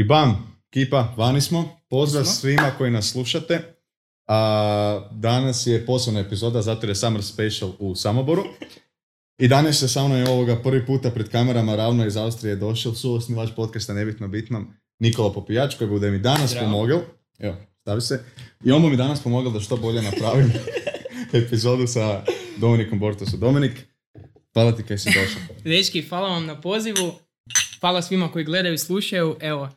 I bam, kipa, vani smo. Pozdrav svima koji nas slušate. A, danas je posebna epizoda zato je Summer Special u Samoboru. I danas se sa mnom je ovoga prvi puta pred kamerama ravno iz Austrije došao suosnivač podcasta Nebitno bitnom Nikola Popijač koji bude mi danas pomogao. Evo, stavi se. I on mi danas pomogao da što bolje napravim epizodu sa Dominikom Bortosom. Dominik, hvala ti kaj si došao. Dečki, hvala vam na pozivu. Hvala svima koji gledaju i slušaju. Evo,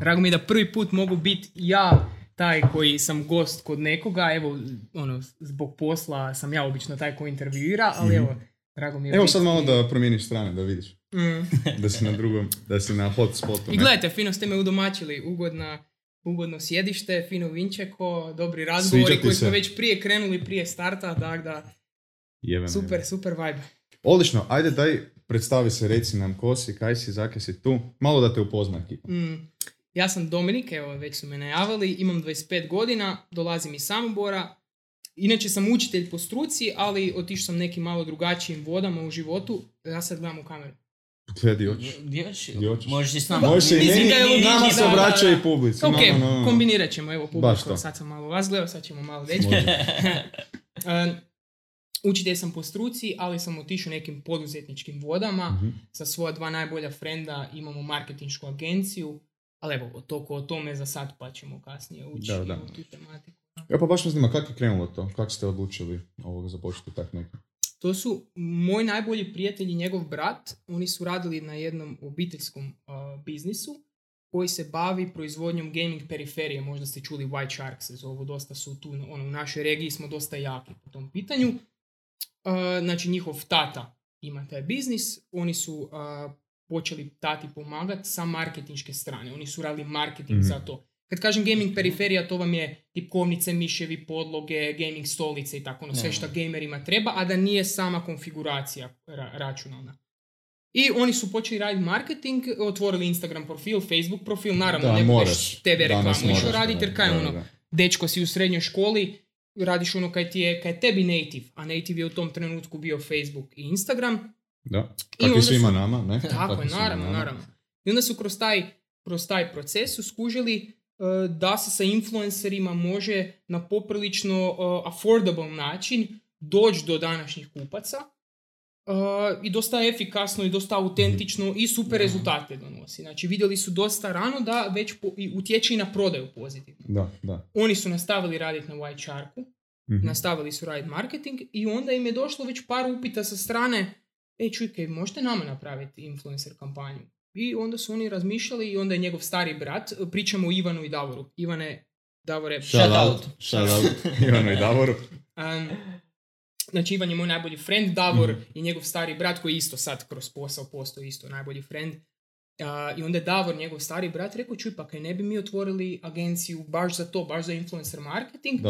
Drago mi je da prvi put mogu biti ja taj koji sam gost kod nekoga, evo, ono, zbog posla sam ja obično taj koji intervjuira, ali mhm. evo, drago mi je... Evo sad malo da promijeniš strane, da vidiš. Mm. da si na drugom, da si na hot spotu. I gledajte, fino ste me udomačili, ugodna, ugodno sjedište, fino vinčeko, dobri razgovori koji smo već prije krenuli, prije starta, tak da, super, super vibe. Odlično, ajde daj predstavi se, reci nam ko si, kaj si, zakaj si tu, malo da te upozna ekipa. Mm, ja sam Dominik, evo već su me najavili, imam 25 godina, dolazim iz Samobora, inače sam učitelj po struci, ali otišao sam nekim malo drugačijim vodama u životu, ja sad gledam u kameru. Gledi Možeš i s nama. Možeš i nama se obraća i publici. Ok, no, no, no. kombinirat ćemo, evo publiku, sad sam malo vas gledao, sad ćemo malo deći. učitelj sam po struci, ali sam otišao nekim poduzetničkim vodama. Mhm. Sa svoja dva najbolja frenda imamo marketinšku agenciju. Ali evo, toliko o tome za sad pa ćemo kasnije ući u tu tematiku. Ja e, pa baš me zanima kako je krenulo to, kako ste odlučili ovoga započeti tak neko? To su moj najbolji prijatelj i njegov brat, oni su radili na jednom obiteljskom uh, biznisu koji se bavi proizvodnjom gaming periferije, možda ste čuli White Shark se zovu, dosta su tu, ono, u našoj regiji smo dosta jaki po tom pitanju. E, znači njihov tata ima taj biznis, oni su e, počeli tati pomagati sa marketinške strane. Oni su radili marketing za mhm. to. Kad kažem gaming mhm. periferija, to vam je tipkovnice, miševi, podloge, gaming stolice i tako ono, sve što gamerima treba, a da nije sama konfiguracija ra- računalna. I oni su počeli raditi marketing, otvorili Instagram profil, Facebook profil, naravno da, ne možeš TV reklamu išao raditi, jer kaj ono, dečko si u srednjoj školi, radiš ono kaj, ti je, kaj tebi native, a native je u tom trenutku bio Facebook i Instagram. Da, i pa svima su, nama, ne? tako pa je, naravno, naravno. I onda su kroz taj, kroz proces uskužili e, da se sa influencerima može na poprilično uh, affordable način doći do današnjih kupaca Uh, i dosta efikasno i dosta autentično i super rezultate donosi. Znači vidjeli su dosta rano da već po, i utječe i na prodaju pozitivno. Da, da. Oni su nastavili raditi na white sharku, mhm. nastavili su raditi marketing i onda im je došlo već par upita sa strane e čujke, možete nama napraviti influencer kampanju? I onda su oni razmišljali i onda je njegov stari brat, pričamo o Ivanu i Davoru. Ivane, Davore, shout, out. out. i Davoru znači Ivan je moj najbolji friend, Davor mhm. i je njegov stari brat koji isto sad kroz posao postoji isto najbolji friend. I onda je Davor, njegov stari brat, rekao, čuj, pa kaj ne bi mi otvorili agenciju baš za to, baš za influencer marketing,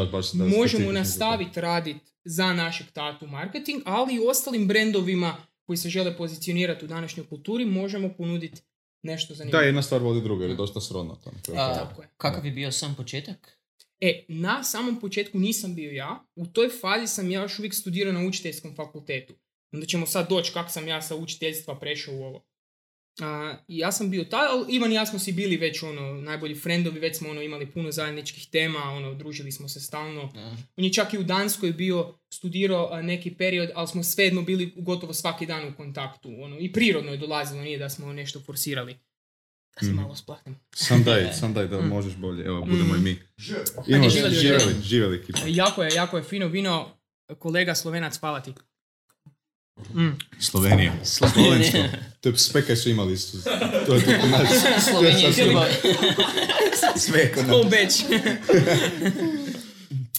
možemo nastaviti raditi za našeg tatu marketing, ali i ostalim brendovima koji se žele pozicionirati u današnjoj kulturi, možemo ponuditi nešto zanimljivo. Da, jedna stvar vodi druga, ili dosta srodno. Tamo, tako je. Kakav je bio sam početak? E, na samom početku nisam bio ja, u toj fazi sam ja još uvijek studirao na učiteljskom fakultetu. Onda ćemo sad doći kako sam ja sa učiteljstva prešao u ovo. A, ja sam bio taj, ali Ivan i ja smo si bili već ono, najbolji friendovi, već smo ono, imali puno zajedničkih tema, ono, družili smo se stalno. On je čak i u Danskoj bio, studirao neki period, ali smo svejedno bili gotovo svaki dan u kontaktu. Ono, I prirodno je dolazilo, nije da smo nešto forsirali. Da se mhm. malo splahnem. sam daj, da mm. možeš bolje. Evo, budemo i mm. mi. Imamo živeli, živeli, živeli e, Jako je, jako je fino vino. Kolega Slovenac spavati. Mm. Slovenija. Slovensko. To je sve kaj su imali. To je to naš. Slovenija je Srba. Sve kod nas. Obeč. beć.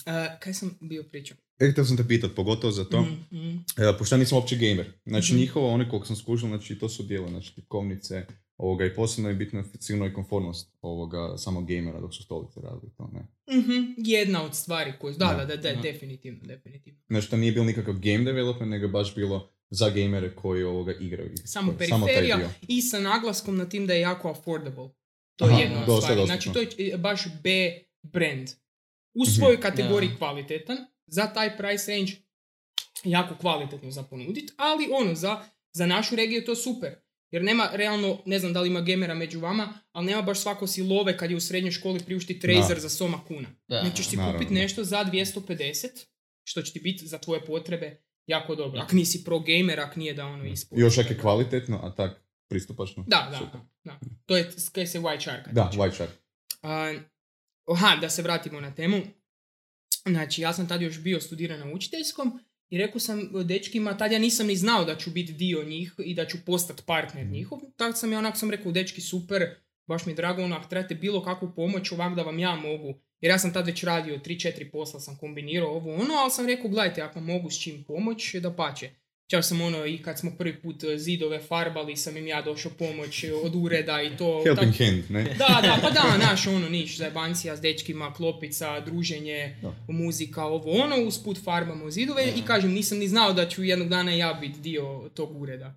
E, kaj sam bio pričao? E, htio sam te pitat, pogotovo za to, mm, mm. e, pošto ja nisam uopće gamer. Znači, mm njihovo, one koliko sam skušao, znači, to su dijela, znači, tipkovnice, ovoga, i posebno je bitno sigurno i konformnost ovoga, samog gamera dok su stolice radili to, ne? mm Jedna od stvari koju, da, da, da, da, definitivno, definitivno. Znači, to nije bilo nikakav game development, nego baš bilo za gamere koji ovoga igraju. Samo periferija i sa naglaskom na tim da je jako affordable. To je jedna od stvari. Znači, to je e, baš B brand. U svojoj mhm, kategoriji kvalitetan, za taj price range jako kvalitetno za ponuditi ali ono, za, za našu regiju je to super. Jer nema realno, ne znam da li ima gamera među vama, ali nema baš svako si love kad je u srednjoj školi priušti trazer za soma kuna. Da, Nećeš si kupiti nešto za 250, što će ti biti za tvoje potrebe jako dobro. Ako nisi pro gamer, ako nije da ono ispuno. Još ako je kvalitetno, a tak pristupačno. Da, da, da, To je kaj se white shark. Da, white shark. aha, da se vratimo na temu. Znači, ja sam tad još bio studiran na učiteljskom i rekao sam dečkima, tad ja nisam ni znao da ću biti dio njih i da ću postati partner mhm. njihov. Tad sam ja onak sam rekao, dečki super, baš mi je drago, onak trebate bilo kakvu pomoć ovak da vam ja mogu. Jer ja sam tad već radio 3-4 posla, sam kombinirao ovo ono, ali sam rekao, gledajte, ako mogu s čim pomoć, da pače. Čak sam ono i kad smo prvi put e, zidove farbali sam im ja došao pomoć e, od ureda i to. Helping hand, ne? Da, da, pa da, naš ono niš, zajebancija s dečkima, klopica, druženje, muzika, ovo ono, usput farbamo zidove i kažem nisam ni znao da ću jednog dana ja biti dio tog ureda.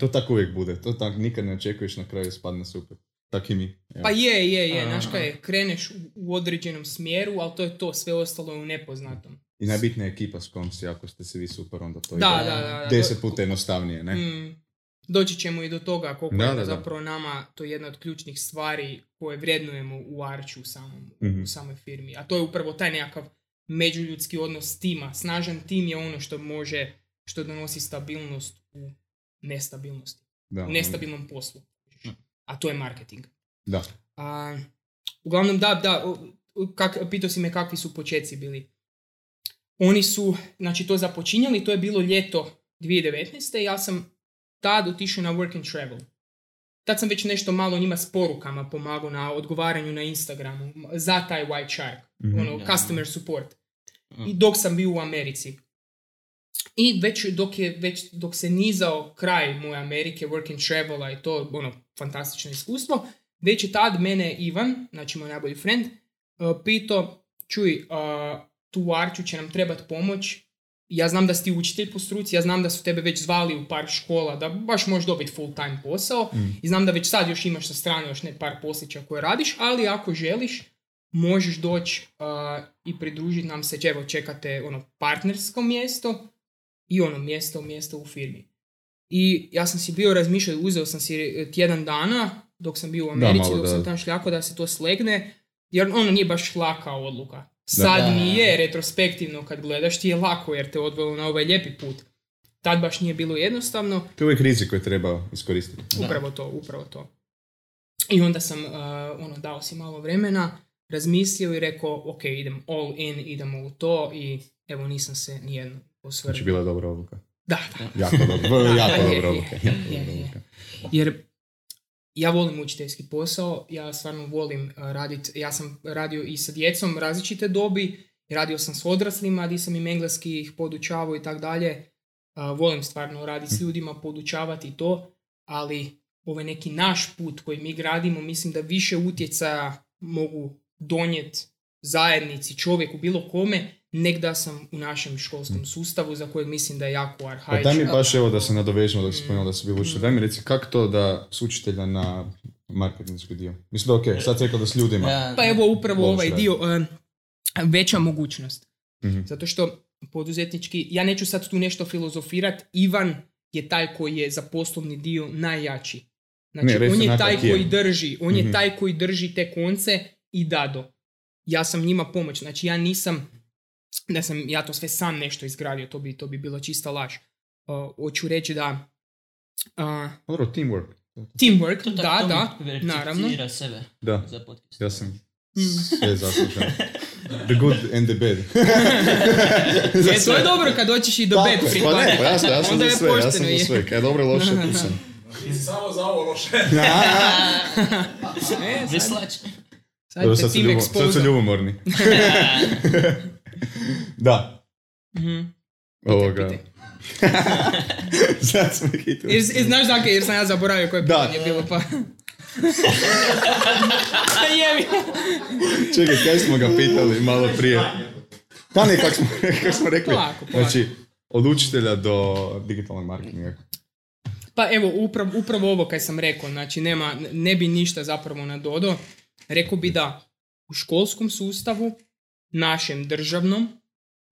to tako uvijek bude, to tak nikad ne očekuješ na kraju spadne super. Tak mi. Pa je, je, je, znaš kaj, kreneš u, u određenom smjeru, ali to je to, sve ostalo je u nepoznatom. I najbitnija je ekipa s ako ste se vi super, onda to da, je deset puta jednostavnije, ne? Mm. doći ćemo i do toga koliko da, je zapravo nama to je jedna od ključnih stvari koje vrednujemo u Arču u, samom, u mhm. samoj firmi. A to je upravo taj nekakav međuljudski odnos tima. Snažan tim je ono što može, što donosi stabilnost u nestabilnosti. u nestabilnom poslu. A to je marketing. Da. A, uglavnom, da, da, kak, pitao si me kakvi su počeci bili. Oni su znači, to započinjali, to je bilo ljeto 2019. Ja sam tad otišao na work and travel. Tad sam već nešto malo njima s porukama pomagao na odgovaranju na Instagramu za taj White Shark, mhm, ono, customer support. Mhm. I dok sam bio u Americi. I već dok, je, već dok se nizao kraj moje Amerike, work and travel, i to, ono, fantastično iskustvo, već je tad mene Ivan, znači moj najbolji friend, eh, pitao, čuj, eh, tu Arču će nam trebati pomoć. Ja znam da si ti učitelj po struci, ja znam da su tebe već zvali u par škola da baš možeš dobiti full time posao mm. i znam da već sad još imaš sa strane još ne par poslića koje radiš, ali ako želiš možeš doći i pridružiti nam se, evo čekate ono partnersko mjesto i ono mjesto, mjesto u firmi. I ja sam si bio razmišljao, uzeo sam si e, tjedan dana dok sam bio u Americi, dok sam tamo šljako da se to slegne, jer ono nije baš laka odluka. Sad da. nije, retrospektivno kad gledaš ti je lako jer te odvelo na ovaj lijepi put. Tad baš nije bilo jednostavno. To je uvijek rizik koji treba iskoristiti. Upravo to, upravo to. I onda sam uh, ono, dao si malo vremena, razmislio i rekao, ok, idem all in, idemo u to i evo nisam se nijedno osvrnuo. Znači bila je dobra odluka. Da, da. jako, dobro, jako dobra odluka. Jer ja volim učiteljski posao, ja stvarno volim eh, raditi, ja sam radio i sa djecom različite dobi, radio sam s odraslima, di sam im engleski ih podučavao i tako dalje, eh, volim stvarno raditi s mhm. ljudima, podučavati to, ali ovaj neki naš put koji mi gradimo, mislim da više utjecaja mogu donijeti zajednici, čovjeku, bilo kome, nek da sam u našem školskom mm. sustavu za kojeg mislim da je jako Pa Daj mi baš evo da se nadovežimo da si mm. da se mm. bi učitelj. Daj mi reci kako to da s učitelja na marketinsku dio? Mislim da ok, sad rekao da s ljudima. Pa evo upravo ovaj dio, veća mogućnost. Mm-hmm. Zato što poduzetnički, ja neću sad tu nešto filozofirat, Ivan je taj koji je za poslovni dio najjači. Znači, ne, on je taj koji drži, on mm-hmm. je mhm. taj koji drži te konce i dado ja sam njima pomoć. Znači ja nisam, da sam ja to sve sam nešto izgradio, to bi, to bi bilo čista laž. Uh, hoću reći da... Uh, Dobro, teamwork. Teamwork, to da, da, naravno. sebe da, za ja sam mm. sve zaslužan. The good and the bad. e, to je dobro kad doćiš i do pa bad Pa ne, pa jasno, ja sam za sve, ja sam za sve. Kaj dobro i loše, tu sam. I samo za ovo loše. Veslač. Sad, sad, su, ljubomorni. da. Mm-hmm. sad smo hitili. Jer, znaš dakle, jer sam ja zaboravio koje da. pitanje je bilo pa... Čekaj, kaj smo ga pitali malo prije? Da pa ne, kako smo, kak smo rekli. Polako, Znači, od učitelja do digitalnog marketinga. Pa evo, upravo, upravo ovo kaj sam rekao, znači nema, ne bi ništa zapravo nadodo. Rekao bi da u školskom sustavu, našem državnom,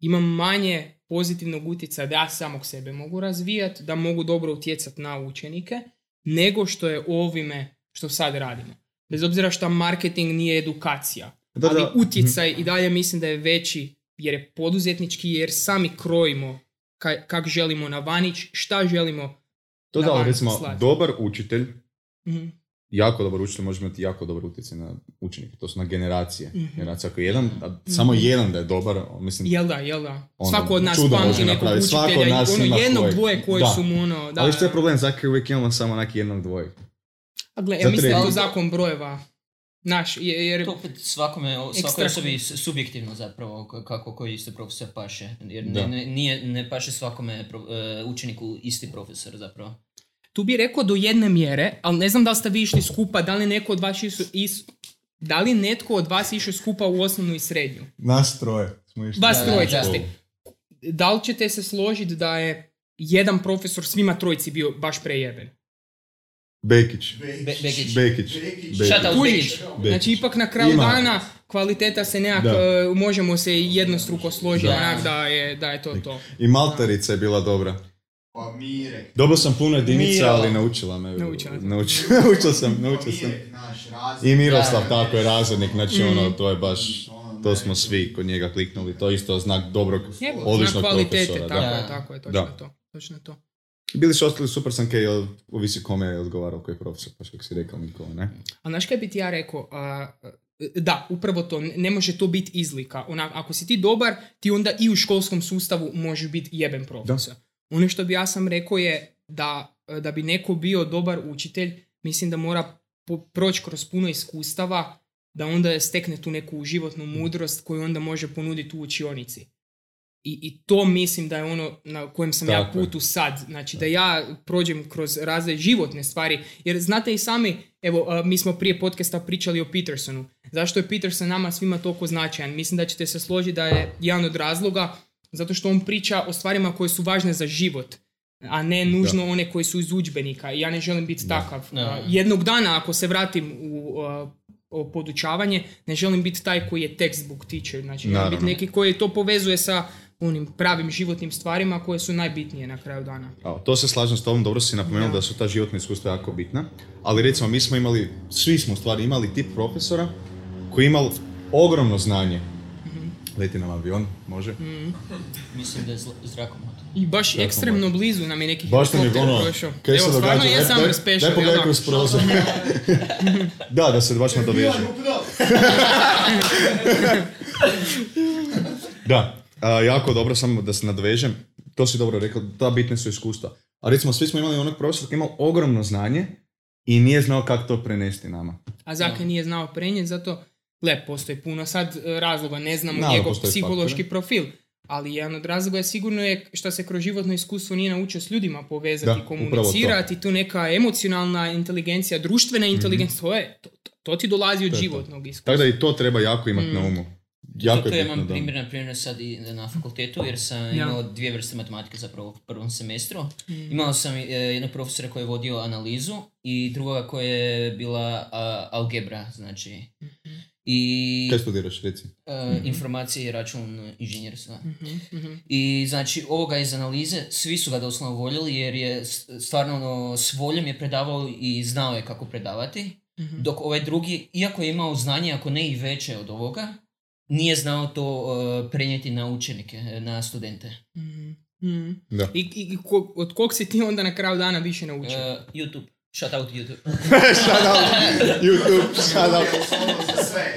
imam manje pozitivnog utjecaja da ja samog sebe mogu razvijati, da mogu dobro utjecati na učenike, nego što je ovime što sad radimo. Bez obzira što marketing nije edukacija, ali mhm. utjecaj i dalje mislim da je veći jer je poduzetnički, jer sami krojimo ka, kak želimo na vanić, šta želimo to da, recimo, dobar učitelj mm jako dobar učitelj može imati jako dobar utjecaj na učenike. To su na generacije. Mm-hmm. ako jedan, mhm. samo jedan da je dobar, mislim... Jel da, jel da. Ono, Svako od nas pamti nekog učitelja. Svako od nas ono, jednog dvoje koji su mu ono... Da. Ali što je problem, je uvijek imamo samo onak jednog dvoje? A gle, ja mislim to zakon brojeva. Naš, jer... To opet svakome, svakoj osobi subjektivno zapravo kako koji isti profesor paše. Jer ne, nije, ne paše svakome e, učeniku isti profesor zapravo tu bi rekao do jedne mjere, ali ne znam da li ste vi išli skupa, da li neko od vas is, da li netko od vas išao skupa u osnovnu i srednju? Nas troje Vas Da li ćete se složiti da je jedan profesor svima trojici bio baš prejeben? Bekić. Bekić. Bekić. Bekić. Znači ipak na kraju dana kvaliteta se nekako, e, možemo se jednostruko složiti da. je, da je to to. I Maltarica je bila dobra. Pa Dobio sam puno jedinica, ali naučila me. Naučila, naučila, sam, pa naučila sam. I Miroslav, tako je, razrednik, znači ono, mm. to je baš, to smo ono, svi kod njega kliknuli, to je isto znak dobrog, odličnog profesora. Tako je, tako je, točno da. to, točno to. Bili su ostali super sam kaj, ovisi kome je odgovarao koji je profesor, pa što si rekao nikome, ne? A znaš kaj bi ti ja rekao, a, da, upravo to, ne može to biti izlika. ako si ti dobar, ti onda i u školskom sustavu može biti jeben profesor. Ono što bi ja sam rekao je da, da bi neko bio dobar učitelj, mislim da mora proći kroz puno iskustava da onda stekne tu neku životnu mudrost koju onda može ponuditi u učionici. I, I, to mislim da je ono na kojem sam Tako ja putu sad. Znači da ja prođem kroz razne životne stvari. Jer znate i sami, evo mi smo prije podcasta pričali o Petersonu. Zašto je Peterson nama svima toliko značajan? Mislim da ćete se složiti da je jedan od razloga zato što on priča o stvarima koje su važne za život, a ne nužno one koje su iz udžbenika. I ja ne želim biti takav. Da. Jednog dana ako se vratim u podučavanje, ne želim biti taj koji je textbook teacher, znači želim biti neki koji to povezuje sa onim pravim životnim stvarima koje su najbitnije na kraju dana. A, to se slažem s tobom, dobro si napomenuo da. su ta životna iskustva jako bitna, ali recimo mi smo imali, svi smo stvari imali tip profesora koji je imao ogromno znanje Leti nam avion, može? Mm. Mislim da je zrakomot. I baš ekstremno blizu nam je neki baš ono, prošao. se događa? Evo, stvarno ja pogledaj ono? prozor. da, da se baš nadoveže. da, jako dobro, samo da se nadvežem. To si dobro rekao, ta bitne su iskustva. A recimo, svi smo imali onog profesora koji imao ogromno znanje i nije znao kako to prenesti nama. A zakaj nije znao prenijeti? Zato Le, postoji puno sad e, razloga, ne znamo njegov psihološki profil, ali jedan od razloga je sigurno je što se kroz životno iskustvo nije naučio s ljudima povezati, da, komunicirati, tu neka emocionalna inteligencija, društvena mhm. inteligencija, mm to, je, to, ti dolazi od to životnog iskustva. Tako da i to treba jako imati na mhm. umu. Jako Zato je imam primjer, na primjer, sad i na fakultetu, jer sam imao dvije vrste matematike zapravo u prvom semestru. Mm. Imao sam e, jednog profesora koji je vodio analizu i drugoga koja je bila algebra, znači. Mhm. I, Kaj studiraš, reci? E, mhm. Informacije i račun inženjerstva. Mhm, mhm. I znači, ovoga iz analize, svi su ga doslovno voljeli jer je stvarno ono, s voljem je predavao i znao je kako predavati. Dok ovaj drugi, iako je imao znanje, ako ne i veće od ovoga, nije znao to e, prenijeti na učenike, e, na studente. Da. I, od kog si ti onda na kraju dana više naučio? Uh, YouTube. Shout out YouTube. shout out YouTube,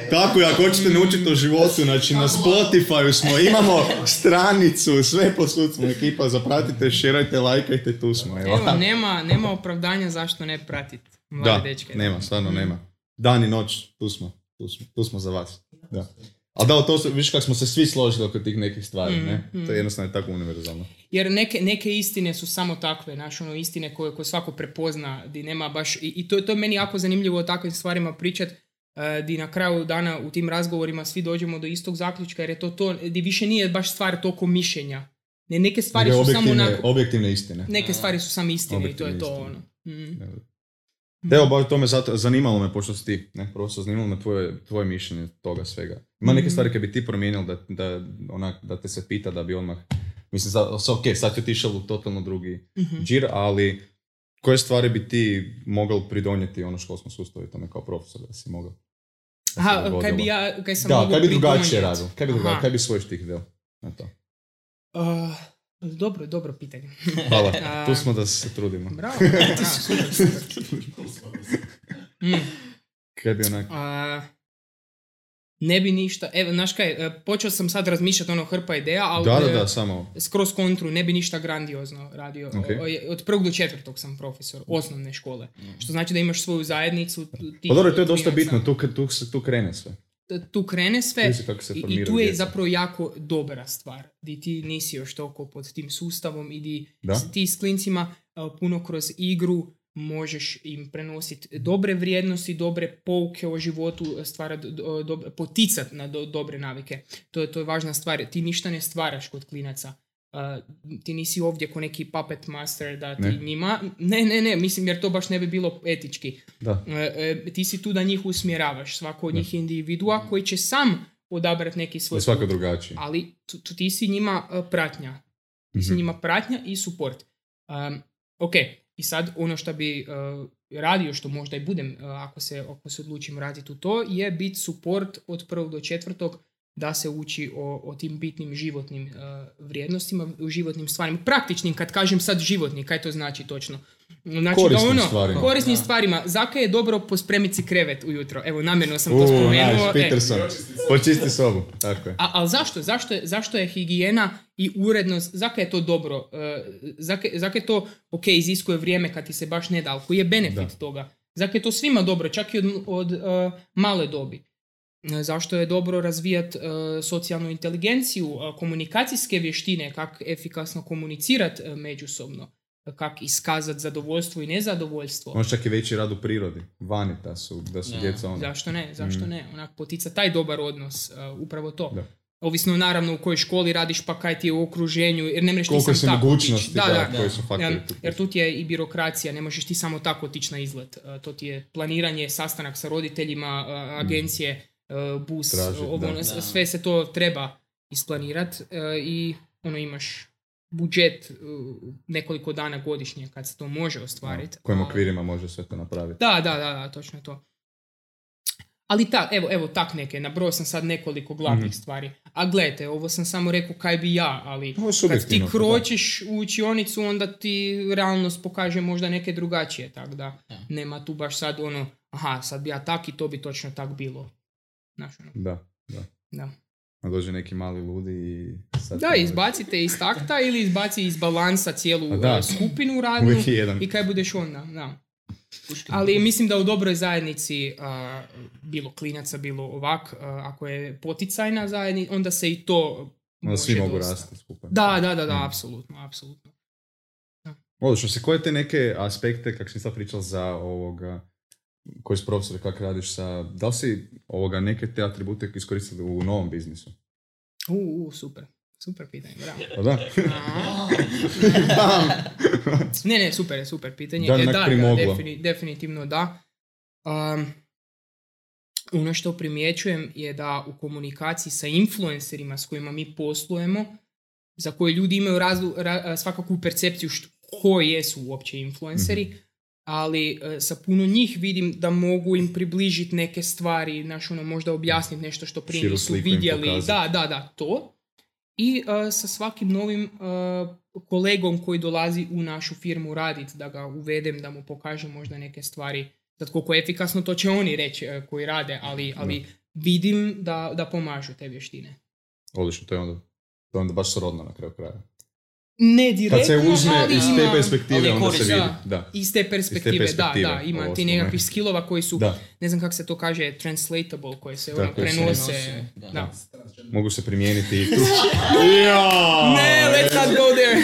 Tako je, ako hoćete naučiti o životu, znači na Spotify smo, imamo stranicu, sve posud ekipa, zapratite, širajte, lajkajte, tu smo. Evo. nema, nema opravdanja zašto ne pratiti mlade da, nema, stvarno nema. Dan i noć, tu smo, tu smo, tu smo za vas. Da. Ali da, to viš kako smo se svi složili oko tih nekih stvari, mm, ne? To je mm. jednostavno tako univerzalno. Jer neke, neke istine su samo takve, naš ono, istine koje, koje svako prepozna, di nema baš, i, to, to je meni jako zanimljivo o takvim stvarima pričat, eh, di na kraju dana u tim razgovorima svi dođemo do istog zaključka, jer je to to, di više nije baš stvar toko mišljenja. Ne, neke stvari su samo onako... Objektivne istine. Neke stvari su samo istine i to je to, ono. Mm. Mm. Evo, baš to me zato, zanimalo me, pošto si ti, ne, Prosto zanimalo me tvoje, tvoje mišljenje toga svega. Ima neke mm. stvari koje bi ti promijenio da, da, onak, da te se pita da bi odmah, mislim, sad, ok, sad ti otišao u totalno drugi mm džir, ali koje stvari bi ti mogao pridonijeti ono školskom sustavu i tome kao profesor da si mogao? Aha, kaj bi ja, kaj sam da, kaj bi drugačije radio, kaj bi drugačije, kaj bi svoj štih del na to? Uh, dobro, dobro pitanje. Hvala, tu smo da se trudimo. Bravo, ne bi ništa, evo, znaš kaj, e, počeo sam sad razmišljati ono hrpa ideja, ali da, da, e, da, samo. skroz kontru, ne bi ništa grandiozno radio. Okay. Od prvog do četvrtog sam profesor osnovne škole, mm. što znači da imaš svoju zajednicu. Ti, pa dobro, to je dosta bitno, tu, tu, tu krene sve tu krene sve i tu je djeca. zapravo jako dobra stvar di ti nisi još toliko pod tim sustavom i di ti s klincima puno kroz igru možeš im prenositi dobre vrijednosti, dobre pouke o životu, poticati poticat na dobre navike. To je, to je važna stvar. Ti ništa ne stvaraš kod klinaca. Uh, ti nisi ovdje ko neki puppet master da ti ne. njima, ne, ne, ne, mislim jer to baš ne bi bilo etički. Da. Uh, uh, ti si tu da njih usmjeravaš, svako od njih individua koji će sam odabrati neki svoj svako drugačiji. Ali tu, ti si njima uh, pratnja. Ti si mhm. njima pratnja i support Um, ok, i sad ono što bi radio, što možda i budem ako se, ako se odlučim raditi u to, je bit support od prvog do četvrtog da se uči o, o tim bitnim životnim e, vrijednostima vrijednostima, životnim stvarima. Praktičnim, kad kažem sad životni, kaj to znači točno? Znači, korisnim da ono, stvarima. Korisnim stvarima. Zaka je dobro pospremiti si krevet ujutro. Evo, namjerno sam to spomenuo. E, Počisti sobu. Tako je. A, ali zašto? Zašto je, zašto je higijena i urednost? Zaka je to dobro? E, zaka, je to, ok, iziskuje vrijeme kad ti se baš ne da, koji je benefit toga? Zaka je to svima dobro, čak i od, od male dobi zašto je dobro razvijati e, socijalnu inteligenciju, e, komunikacijske vještine, kak efikasno komunicirati e, međusobno, kako iskazati zadovoljstvo i nezadovoljstvo. Možda čak i veći rad u prirodi, vanita da su, da su djeca ono. Zašto ne, zašto mm. ne, onak potica taj dobar odnos, e, upravo to. Ovisno naravno u kojoj školi radiš, pa kaj ti je u okruženju, jer ne mreš ti sam tako da, da, koji su faktori. jer tu ti je i birokracija, ne možeš ti samo tako otići na izlet. To ti je planiranje, sastanak sa roditeljima, mm. agencije, Uh, bus, uh, ovo, sve se to treba isplanirat uh, i ono imaš budžet nekoliko dana godišnje kad se to može ostvariti. u kojim okvirima može sve to napraviti. Da, da, da, da točno to. Ali ta, evo, evo tak neke, nabrao sam sad nekoliko glavnih mhm. stvari. A gledajte, ovo sam samo rekao kaj bi ja, ali kad ti kročiš u učionicu, onda ti realnost pokaže možda neke drugačije, tako da nema tu baš sad ono, aha, sad bi ja tak i to bi točno tak bilo. Znaš, ono. Da, da. Da. A dođe neki mali ludi i... Sad da, izbacite iz takta ili izbaci iz balansa cijelu ono, da. skupinu radnu i kaj budeš onda, da. Ali mislim da u dobroj zajednici, bilo klinaca, bilo ovak, ako je poticajna zajednica, onda se i to onda svi mogu rasti skupaj. Da, da, da, da, mm. apsolutno, apsolutno. Odlično, se koje te neke aspekte, kako sam sad pričao za ovoga, koji profesor, kako radiš sa... Da li si ovoga, neke te atribute iskoristili u novom biznisu? U, uh, super. Super pitanje, bravo. Pa da. ne, ne, super je, super pitanje. Da, e, da definitivno da. ono što primjećujem je da u komunikaciji sa influencerima s kojima mi poslujemo, za koje ljudi imaju razlu, svakakvu percepciju što, ko jesu uopće influenceri, mhm ali e, sa puno njih vidim da mogu im približiti neke stvari, naš ono, možda objasniti nešto što prije nisu vidjeli. Da, da, da, to. I e, sa svakim novim e, kolegom koji dolazi u našu firmu raditi, da ga uvedem, da mu pokažem možda neke stvari. Sad koliko je efikasno, to će oni reći koji rade, ali, ali vidim da, da pomažu te vještine. Odlično, to je onda, to onda baš srodno na kraju kraja ne direktno, Kad se uzme ali iz te perspektive, onda se vidi. Da. Iz te perspektive, iz te perspektive da, da, ima ti nekakvih skillova koji su, da. ne znam kako se to kaže, translatable, koje se ono prenose. Da. da. Mogu se primijeniti i tu. ja, ne, let's not go there.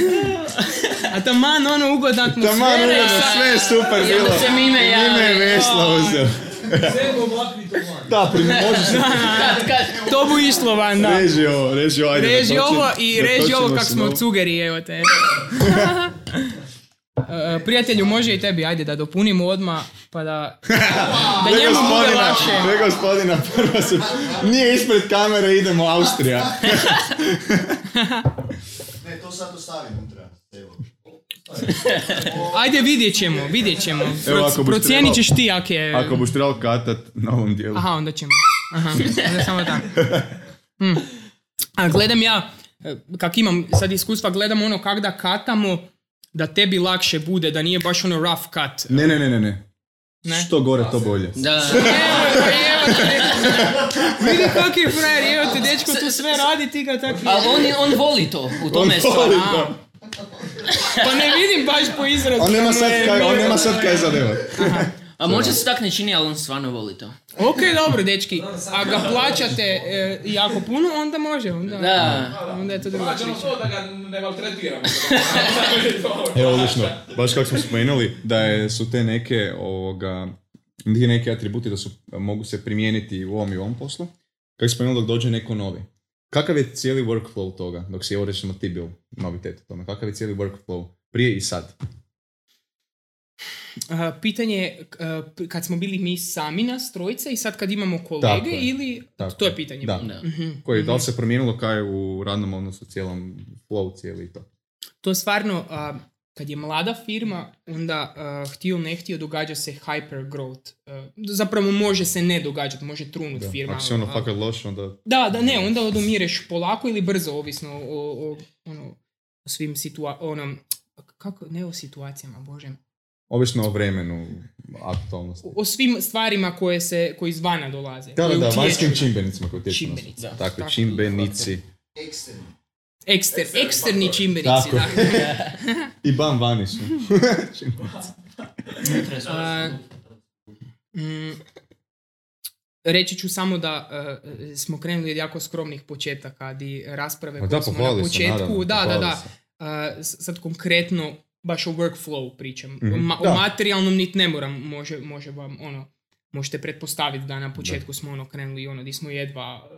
A taman ono ugodna atmosfera. Taman ugodna, sve je super bilo. Ja se sam ja. Ime je veslo uzeo to van. Da, primjer, možeš. to mu išlo van, da. Reži ovo, reži ovo, ajde. Reži ovo i reži ovo kak smo cugeri, evo te. Uh, prijatelju, može i tebi, ajde da dopunimo odmah, pa da, da njemu bude lakše. Gle gospodina, prvo se, nije ispred kamere, idemo u Austrija. ne, to sad ostavim treba. Evo. Ajde, vidjet ćemo, vidjet ćemo. procijenit ćeš ti Ake. je... Ako buš trebalo katat na ovom dijelu. Aha, onda ćemo. Aha, onda samo tako. Mm. A gledam ja, e, kak imam sad iskustva, gledam ono kak da katamo da tebi lakše bude, da nije baš ono rough cut. Ne, ne, ne, ne. ne. ne? Što gore, to bolje. Da. Vidi kak je frajer, evo te dečko tu sve radi, ti ga tako... Ali on, on voli to, u tome je stvar. Pa ne vidim baš po izrazu. On nema ono sad kaj, on nema sad kaj A možda se tak ne čini, ali on stvarno voli to. Ok, dobro, dečki. A ga plaćate e, jako puno, onda može. Onda, Da. onda je to druga da ga ne maltretiramo. E, odlično. Baš kako smo spomenuli, da su te neke, ovoga, neke atributi da su, mogu se primijeniti u ovom i ovom poslu. Kako smo spomenuli, dok dođe neko novi. Kakav je cijeli workflow toga, dok si evo recimo ti bio novitet u tome, kakav je cijeli workflow prije i sad? Pitanje je kad smo bili mi sami na strojice i sad kad imamo kolege ili... To je pitanje. Da. Da. mm da li mhm. se promijenilo kaj u radnom odnosu cijelom flow cijeli to? To je stvarno, kad je mlada firma, onda eh, htio ne htio događa se hyper growth. Eh, zapravo može se ne događati, može trunut da, firma. Ako si ono fakat loš, onda... Da, da, ne, onda odumireš polako ili brzo, ovisno o, o, ono, svim situacijama, onom, kako, ne o situacijama, bože. Ovisno o vremenu, aktualnosti. O, svim stvarima koje se, koji izvana dolaze. Da, da, vanjskim čimbenicima Čimbenici. Tako, tako, čimbenici. Ekster, eksterni čimbenici. Tako. I ban vani su. Mm, reći ću samo da e, smo krenuli od jako skromnih početaka, di rasprave koje smo na početku. Naravno, da, da, da, e, sad konkretno baš o workflow pričam. Mhm. o materijalnom nit ne moram, može, može vam ono, možete pretpostaviti da na početku smo ono krenuli ono di smo jedva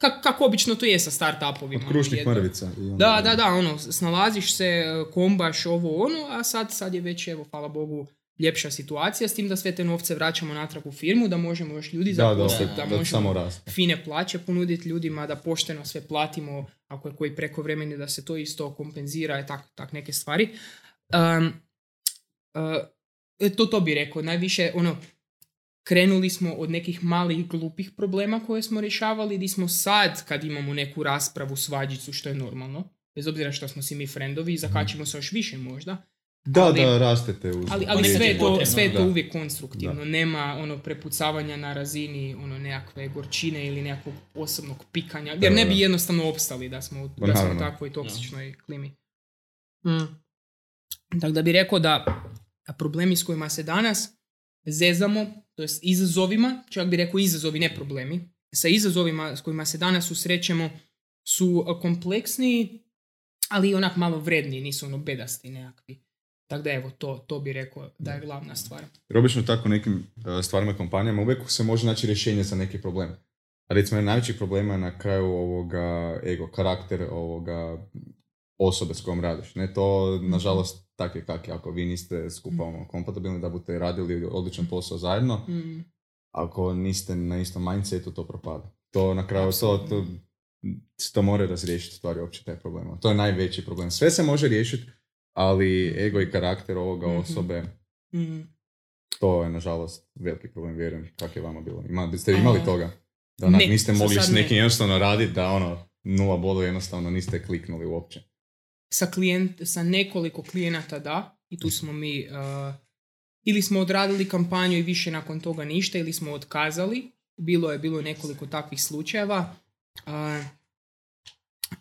Ka kako obično to je sa startupovima. Od krušnih mrvica. Da, da, da, ono, snalaziš se, kombaš ovo ono, a sad, sad je već, evo, hvala Bogu, ljepša situacija s tim da sve te novce vraćamo natrag u firmu, da možemo još ljudi zaposliti, da, možemo samo fine plaće ponuditi ljudima, da pošteno sve platimo, ako je koji prekovremeni da se to isto kompenzira i tak, neke stvari. E, to, to bi rekao, najviše ono, krenuli smo od nekih malih glupih problema koje smo rješavali, gdje smo sad kad imamo neku raspravu, svađicu, što je normalno, bez obzira što smo si mi frendovi, zakačimo se još više možda. Da, ali, da, rastete uz... Ali, sve je to, ono, sve to uvijek konstruktivno, nema ono prepucavanja na razini ono nekakve gorčine ili nekakvog osobnog pikanja, jer ne bi jednostavno opstali da smo, pa da smo u takvoj toksičnoj klimi. Mm. da bi rekao da problemi s kojima se danas zezamo, to jest izazovima, čak bi rekao izazovi, ne problemi, sa izazovima s kojima se danas susrećemo su e, kompleksniji, ali i onak malo vredni. nisu ono bedasti nekakvi. Tako da evo, to, to bi rekao da je glavna stvar. Jer obično tako nekim e, stvarima i kompanijama uvijek se može naći rješenje za neke probleme A recimo, najveći problema je na kraju ovoga ego, karakter ovoga osobe s kojom radiš. Ne to, mhm. nažalost, tak je kak je. Ako vi niste skupa mm. kompatibilni da budete radili odličan mhm. posao zajedno, mhm. ako niste na istom mindsetu, to propada. To na kraju, to, mora razriješiti stvari uopće taj problem. To je najveći problem. Sve se može riješiti, ali ego i karakter ovoga osobe to je nažalost veliki problem, vjerujem, kak je vama bilo. Ima, ste imali toga? Da niste mogli s nekim jednostavno raditi, da ono, nula bodo jednostavno niste kliknuli uopće sa, klijent, sa nekoliko klijenata da, i tu smo mi uh, ili smo odradili kampanju i više nakon toga ništa, ili smo otkazali. Bilo je bilo nekoliko takvih slučajeva. Uh,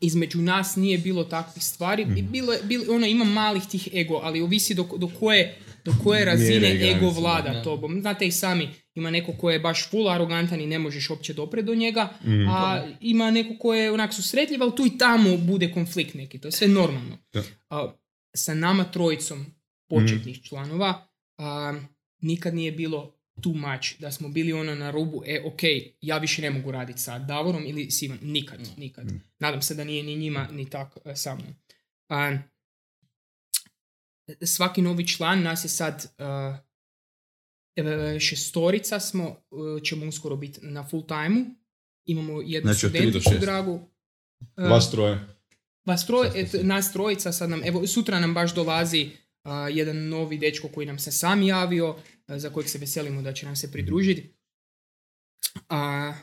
između nas nije bilo takvih stvari. Mm. Bilo, bilo, ono, ima malih tih ego, ali ovisi do, do koje do koje razine Mjere, ego vlada tobom. Znate i sami, ima neko ko je baš full arogantan i ne možeš opće dopre do njega, mhm. a ima neko ko je onak susretljiv, ali tu i tamo bude konflikt neki, to je sve normalno. sa nama trojicom početnih mhm. članova nikad nije bilo too much, da smo bili ono na rubu, e ok, ja više ne mogu raditi sa Davorom ili Sivan, nikad, mhm. nikad. Nadam se da nije ni njima, ni tak e, sa mnom svaki novi član, nas je sad uh, e, šestorica smo, uh, ćemo uskoro biti na full time imamo jednu znači, dragu. Uh, vas troje. troje, nas trojica sad nam, evo sutra nam baš dolazi uh, jedan novi dečko koji nam se sam javio, za kojeg se veselimo da će nam se mhm. pridružiti. A,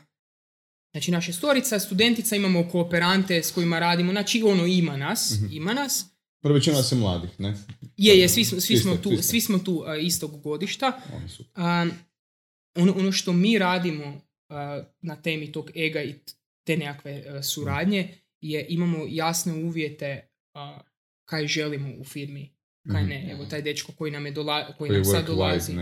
znači naše storica, studentica, imamo kooperante s kojima radimo, znači ono ima nas, mhm. ima nas. Prvo većina se mladih, ne? Je, je, svi, smo tu, svi smo tu istog godišta. Ono, ono, što mi radimo na temi tog ega i te nekakve e, suradnje je imamo jasne uvjete kaj želimo u firmi, kaj mhm. ne. Evo taj dečko koji nam, je dola, koji nam sad dolazi.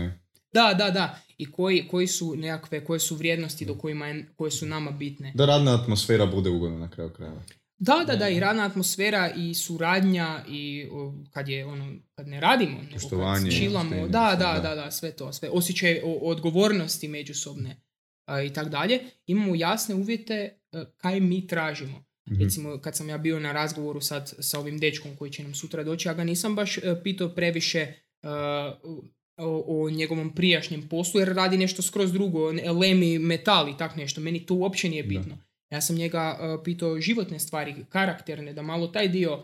Da, da, da. I koji, koji su nekakve, koje su vrijednosti do kojima koje su nama bitne. Da radna atmosfera bude ugodna na kraju krajeva. Da, da, da, i radna atmosfera i suradnja i kad je ono, kad ne radimo, nego da, da, da, da, sve to, sve, osjećaj o, odgovornosti međusobne i tak dalje, imamo jasne uvjete e, kaj mi tražimo. Mhm. Recimo, kad sam ja bio na razgovoru sad sa ovim dečkom koji će nam sutra doći, ja ga nisam baš e, pitao previše e, o, njegovom prijašnjem poslu, jer radi nešto skroz drugo, lemi metal i tak nešto, meni to uopće nije bitno. Ja sam njega e, pitao životne stvari, karakterne, da malo taj dio e,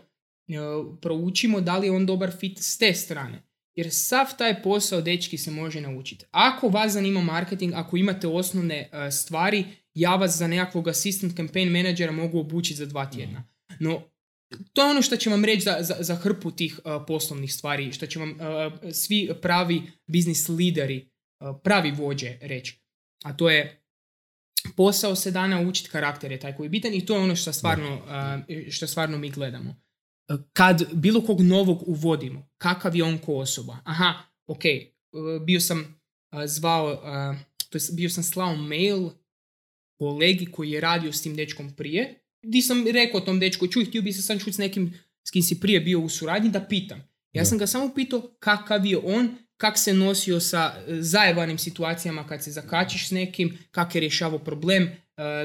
proučimo da li je on dobar fit s te strane. Jer sav taj posao dečki se može naučiti. Ako vas zanima marketing, ako imate osnovne e, stvari, ja vas za nekakvog assistant campaign menadžera mogu obučiti za dva tjedna. Mhm. No, to je ono što će vam reći za, za, za hrpu tih poslovnih stvari, što će vam svi pravi biznis lideri, pravi vođe reći. A to je posao se dana učiti karakter je taj koji je bitan i to je ono što stvarno, eh, što stvarno mi gledamo. Eh, kad bilo kog novog uvodimo, kakav je on ko osoba? Aha, ok, eh, bio sam zvao, to jest bio sam slao mail kolegi koji je radio s tim dečkom prije, di sam rekao tom dečku, čuj, htio bi se sam čuti s nekim s kim si prije bio u suradnji, da pitam. Ja sam ga samo pitao kakav je on kak se nosio sa e, zajebanim situacijama kad se zakačiš s nekim, kak je rješavao problem, e,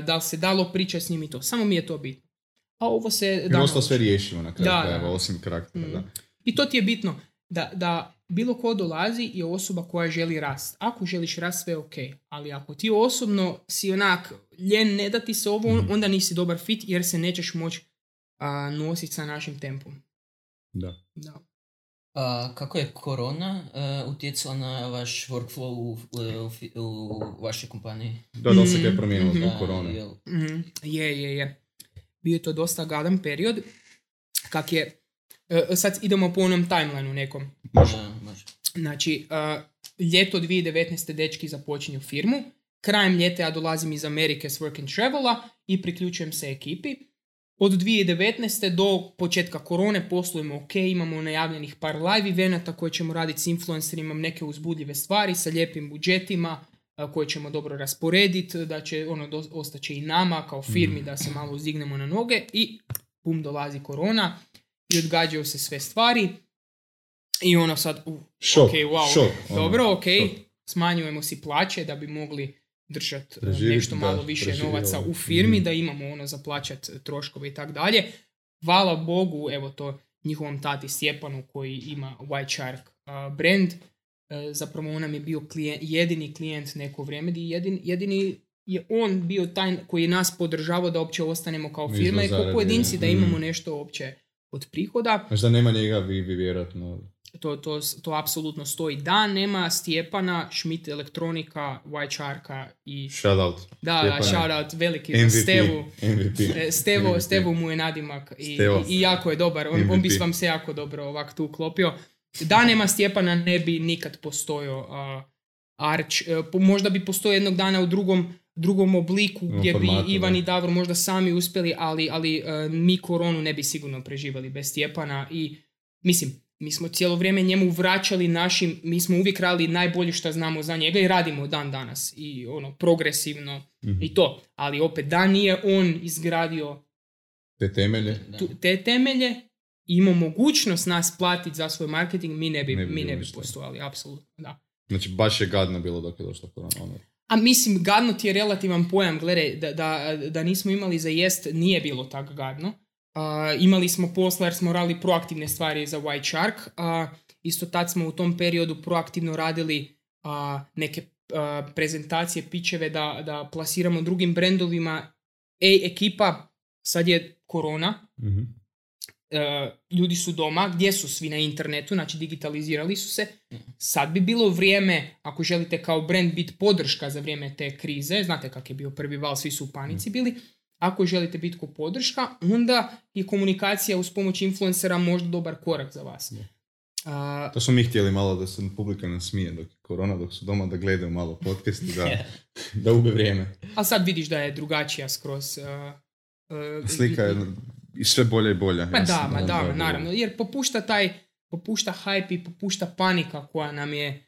da li se dalo priča s njim i to. Samo mi je to bitno. A pa ovo se... Da, ostalo sve riješimo na kraju da, osim karaktera. Da. Mm. I to ti je bitno, da, da bilo ko dolazi je osoba koja želi rast. Ako želiš rast, sve je ok. Ali ako ti osobno si onak ljen ne da ti se ovo, mhm. onda nisi dobar fit jer se nećeš moći nositi sa našim tempom. Da. da. A kako je korona uh, utjecala na vaš workflow u, e, vašoj kompaniji? Da, da se mm-hmm. mm-hmm. je promijenilo korone? je, je, Bio je to dosta gadan period. Kak je, e, sad idemo po onom timelineu nekom. Može. može. Znači, uh, ljeto 2019. dečki započinju firmu. Krajem ljeta ja dolazim iz Amerike s work and travela i priključujem se ekipi. Od 2019. do početka korone poslujemo ok, imamo najavljenih par live eventa koje ćemo raditi s influencerima, neke uzbudljive stvari sa lijepim budžetima e, koje ćemo dobro rasporediti, da će ono ostaće i nama kao firmi mhm. da se malo uzdignemo na noge i bum dolazi korona i odgađaju se sve stvari i ono sad, uh, ok, wow, ono, dobro, ok, smanjujemo si plaće da bi mogli držati e, nešto malo više novaca u firmi, mhm. da imamo ono za plaćat troškove i tako dalje. Hvala Bogu, evo to njihovom tati Stjepanu koji ima White Shark brand. Uh, zapravo on nam je bio klijen, jedini klijent neko vrijeme jedin, jedini je on bio taj koji je nas podržavao da opće ostanemo kao firma i kao pojedinci da mhm. imamo nešto opće od prihoda. Znači da nema njega vi bi vjerojatno to, to, to apsolutno stoji. Da, nema Stjepana, Schmidt elektronika, Sharka i... Shout Da, Stjepana. shout veliki MVP, e, Stevo, Stevo mu je nadimak i, i, jako je dobar. On, on, bi vam se jako dobro ovak tu uklopio. Da, nema Stjepana, ne bi nikad postojao uh, možda bi postojao jednog dana u drugom drugom obliku gdje bi Ivan i Davor možda sami uspjeli, ali, ali e, mi koronu ne bi sigurno preživali bez Stjepana i mislim, mi smo cijelo vrijeme njemu vraćali našim, mi smo uvijek radili najbolje što znamo za njega i radimo dan danas i ono progresivno mhm. i to, ali opet da nije on izgradio te temelje, tu, te temelje i imao mogućnost nas platiti za svoj marketing, mi ne bi, ne mi ne postojali, apsolutno, da. Znači baš je gadno bilo dok je došlo korona. Ono. A mislim, gadno ti je relativan pojam, gledaj, da, da, da nismo imali za jest, nije bilo tako gadno imali smo posla jer smo radili proaktivne stvari za White Shark. isto tad smo u tom periodu proaktivno radili neke prezentacije, pičeve da, da plasiramo drugim brendovima. Ej, ekipa, sad je korona, mhm. e, ljudi su doma, gdje su svi na internetu, znači digitalizirali su se. Mhm. Sad bi bilo vrijeme, ako želite kao brand biti podrška za vrijeme te krize, znate kak je bio prvi val, svi su u panici mhm. bili, ako želite bitku podrška, onda je komunikacija uz pomoć influencera možda dobar korak za vas. To smo mi htjeli malo da se publika nasmije dok je korona, dok su doma da gledaju malo podcast da, ube vrijeme. A sad vidiš da je drugačija skroz. Slika je i sve bolje i bolje. da, ma da, naravno. Jer popušta taj, popušta hype i popušta panika koja nam je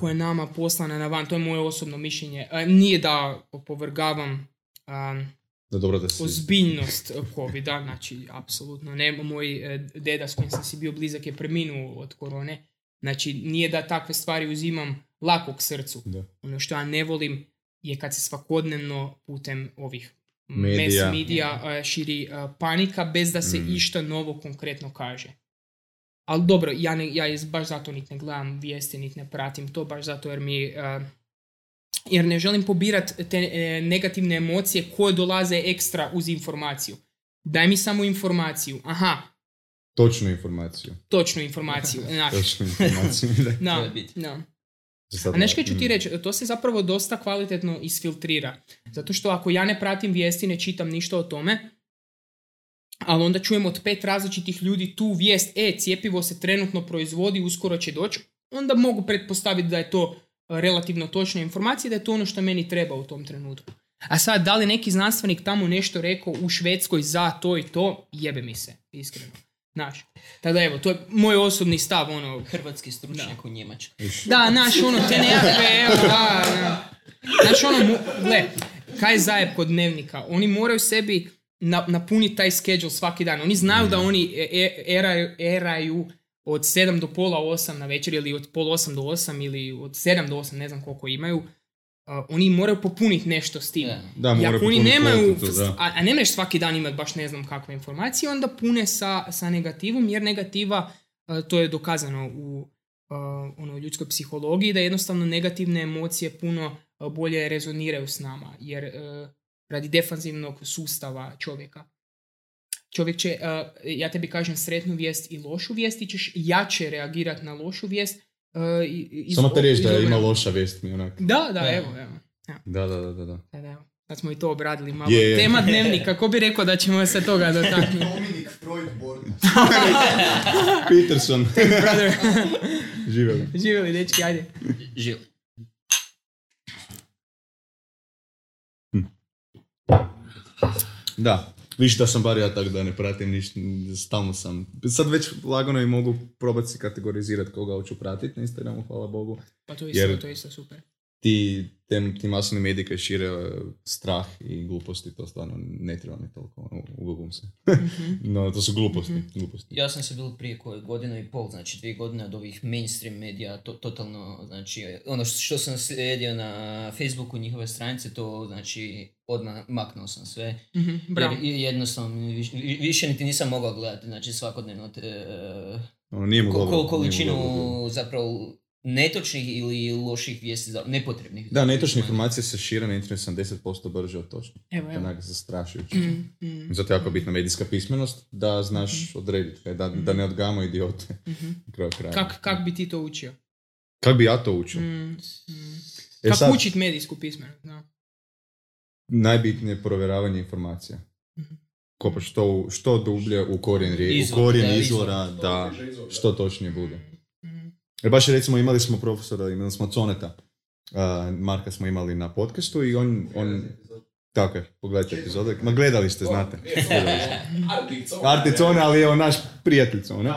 koja je nama poslana na van. To je moje osobno mišljenje. nije da opovrgavam da dobro da Ozbiljnost COVID-a, znači, apsolutno. Ne, moj e, deda s kojim sam si bio blizak je preminuo od korone. Znači, nije da takve stvari uzimam lako k srcu. Da. Ono što ja ne volim je kad se svakodnevno putem ovih medija, e, širi e, panika bez da se mm. išta novo konkretno kaže. Ali dobro, ja, ne, ja baš zato niti ne gledam vijesti, nit ne pratim to, baš zato jer mi jer ne želim pobirati te e, negativne emocije koje dolaze ekstra uz informaciju. Daj mi samo informaciju. Aha. Točnu informaciju. Točnu informaciju. Točnu informaciju. A nešto ću ti mm. reći, to se zapravo dosta kvalitetno isfiltrira. Zato što ako ja ne pratim vijesti, ne čitam ništa o tome, ali onda čujem od pet različitih ljudi tu vijest, e, cijepivo se trenutno proizvodi, uskoro će doći, onda mogu pretpostaviti da je to relativno točne informacije, da je to ono što meni treba u tom trenutku. A sad, da li neki znanstvenik tamo nešto rekao u Švedskoj za to i to, jebe mi se, iskreno. Naš. Tada evo, to je moj osobni stav, ono... Hrvatski stručnjak u Njemačkoj. Da, naš, ono, te nekakve, evo, da, Znači, ono, gle, kaj je zajeb kod dnevnika? Oni moraju sebi napuniti taj schedule svaki dan. Oni znaju da mm. oni e, e, eraju od 7 do pola 8 na večer ili od pola 8 do 8 ili od 7 do 8, ne znam koliko imaju, oni moraju popuniti nešto s tim. Da, I ako oni nemaju, a, a svaki dan imati baš ne znam kakve informacije, onda pune sa, sa negativom, jer negativa, to je dokazano u uh, ljudskoj psihologiji, da jednostavno negativne emocije puno bolje rezoniraju s nama, jer radi defanzivnog sustava čovjeka. Čovjek će, uh, ja tebi kažem sretnu vijest i lošu vijest, i ćeš jače reagirati na lošu vijest. Uh, iz Samo te reći da ima loša vijest mi onak. Da, da, evo, evo. Da, da, da, da. da. da, da. Sad smo i to obradili malo. Yeah. Tema dnevnika, ko bi rekao da ćemo se toga dotaknuti? Dominik Freud Peterson. Živjeli. Živjeli, dečki, ajde. Živjeli. Hm. Da, Viš da sam bar ja tako da ne pratim ništa, stalno sam. Sad već lagano i mogu probati si kategorizirati koga hoću pratiti na Instagramu, hvala Bogu. Pa to isto, to isto super ti, tem, ti masovni mediji šire e, strah i gluposti, to stvarno ne treba mi toliko, ono, se. Mhm. no, to su gluposti, mhm. gluposti. Ja sam se bil prije koje godinu i pol, znači dvije godine od ovih mainstream medija, to, totalno, znači, ono što, sam slijedio na Facebooku njihove stranice, to znači odmah maknuo sam sve. mm jednostavno više, niti nisam mogao gledati, znači svakodnevno te, e, ono, nije količinu zapravo netočnih ili loših vijesti, za, nepotrebnih. Da, netočne informacije se šire na internetu 70% brže od točne. Evo, evo. Onak zastrašujuće. Mm, mm, mm, Zato je jako bitna medijska pismenost da znaš mm-hmm. odrediti, e, da, da mm-hmm. ne odgamo idiote. mm Kak, bi ti to učio? Kak bi ja to učio? Mm, e mm. Kako učiti medijsku pismenost? Da. Najbitnije je provjeravanje informacija. mm što, dublje u korijen, u izvora, da, što točnije bude. Jer baš recimo imali smo profesora, imali smo Coneta, uh, Marka smo imali na podcastu i on, on tako je, pogledajte epizode. Ma gledali ste, znate. Cone, ali je on naš prijatelj Cone.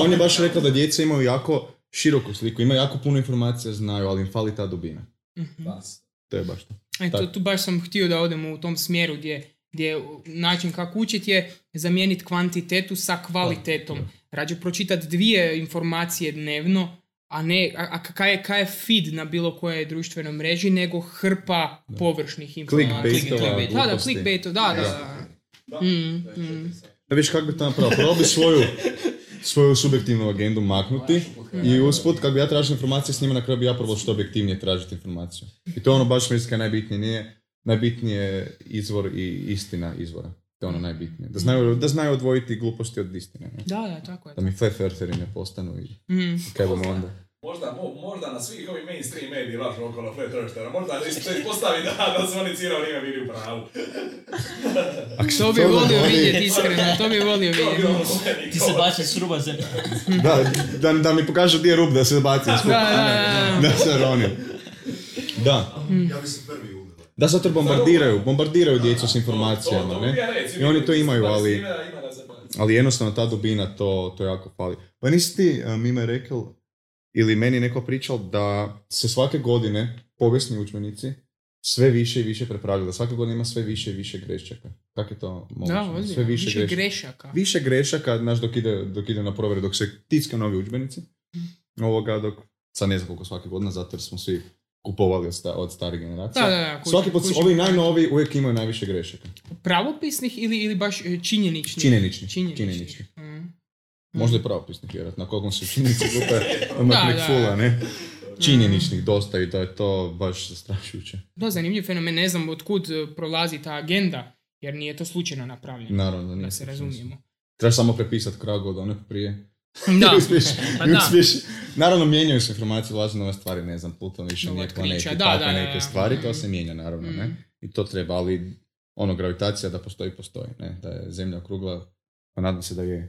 On je baš rekao da djeca imaju jako široku sliku, imaju jako puno informacija, znaju, ali im fali ta dubina. Mhm. To je baš to. tu baš sam htio da odemo u tom smjeru gdje, gdje način kako učiti je zamijeniti kvantitetu sa kvalitetom. Rađe pročitati dvije informacije dnevno, a ne, a, a je, kaj je feed na bilo koje društvenoj mreži, nego hrpa površnih informacija. Clickbaitova Da, da, clickbaitova, da, da. da. Da, mm, mm. kako bi to napravio, svoju, subjektivnu agendu maknuti i usput kako bi ja tražio informacije s njima na kraju bi ja probao što objektivnije tražiti informaciju. I to ono baš mislim najbitnije nije, najbitnije izvor i istina izvora. To je ono najbitnije. Da znaju, da znaju odvojiti gluposti od istine. Ne? Da, da, tako je. Da mi flat ne postanu i mm. kaj bomo onda. Možda, mo, možda na svih ovih mainstream mediji lažu okolo flat earthera. Možda se postaviti, da, da su oni cijelo vrijeme bili u pravu. A što bi volio vidjeti iskreno, to bi volio vidjeti. Ti se bače s ruba zemlja. da, da, da mi pokaže gdje je rub da se baci s Da, da, da. Da se ronim. Da. Ja bi se prvi da, zato bombardiraju, bombardiraju djecu s informacijama, ne? I oni to imaju, ali... Ali jednostavno ta dubina to, to jako fali. Pa nisi ti, e, Mime, rekel, ili meni neko pričao da se svake godine povijesni učbenici sve više i više prepravljaju, da svake godine ima sve više i više grešaka. Kako je to Da, sve više, grešaka. Više grešaka, znaš, dok ide, dok ide na provjere dok se tiska novi učbenici. Ovoga, dok, sad ne znam koliko svake godine, zato jer smo svi kupovali od starih generacija, Da, da, Svaki put, ovi najnoviji uvijek imaju najviše grešaka. Pravopisnih ili, ili baš e, činjeničnih? Činjeničnih. Činjeničnih. Mm. mm. Možda je pravopisnih, jer Na koliko se činjenici glupe, fula, ne? Mm. Činjeničnih dosta i da je to baš zastrašujuće. Da, zanimljiv fenomen. Ne znam otkud e, prolazi ta agenda, jer nije to slučajno napravljeno. Naravno, Da se razumijemo. Treba samo prepisati krag od one prije. Da. Pa naravno mijenjaju se informacije, ulaze nove stvari, ne znam, Pluton više nije planet neke stvari, to se mijenja naravno, ne? Mm. I to treba, ali ono, gravitacija da postoji, postoji, ne? Da je zemlja okrugla, pa nadam se da je.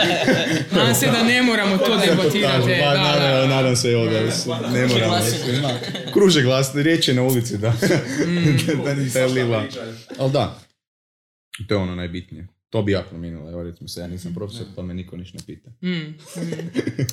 nadam se da ne moramo to debatirati. Da, da, da, nadam se da ne moramo. Kruže glas, riječ je na ulici, da. Mm. da, da, da, da, da, da, da, to bi ja promijenila, evo recimo se, ja nisam mhm, profesor, to me niko niš ne pita. Mm, mm.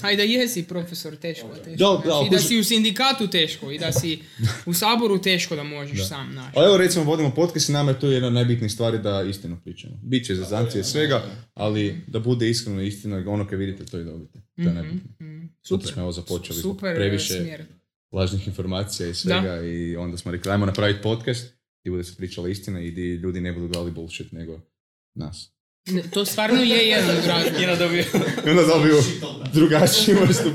Aj da jesi profesor, teško, teško. Da, da, I da si u sindikatu teško, i da si u saboru teško da možeš sam naći. Evo recimo vodimo podcast i nama je to jedna od najbitnijih stvari da istinu pričamo. Biće za zancije svega, ali da bude iskreno istina, ono kad vidite to i dobite. To je mhm, najbitnije. Mhm. Super. ovo započeli, Super previše smjer. lažnih informacija i svega i onda smo rekli, ajmo napraviti podcast i bude se pričala istina i ljudi ne budu dali bullshit, nego nas. to stvarno je jedan od razloga. I dobio, drugačiju vrstu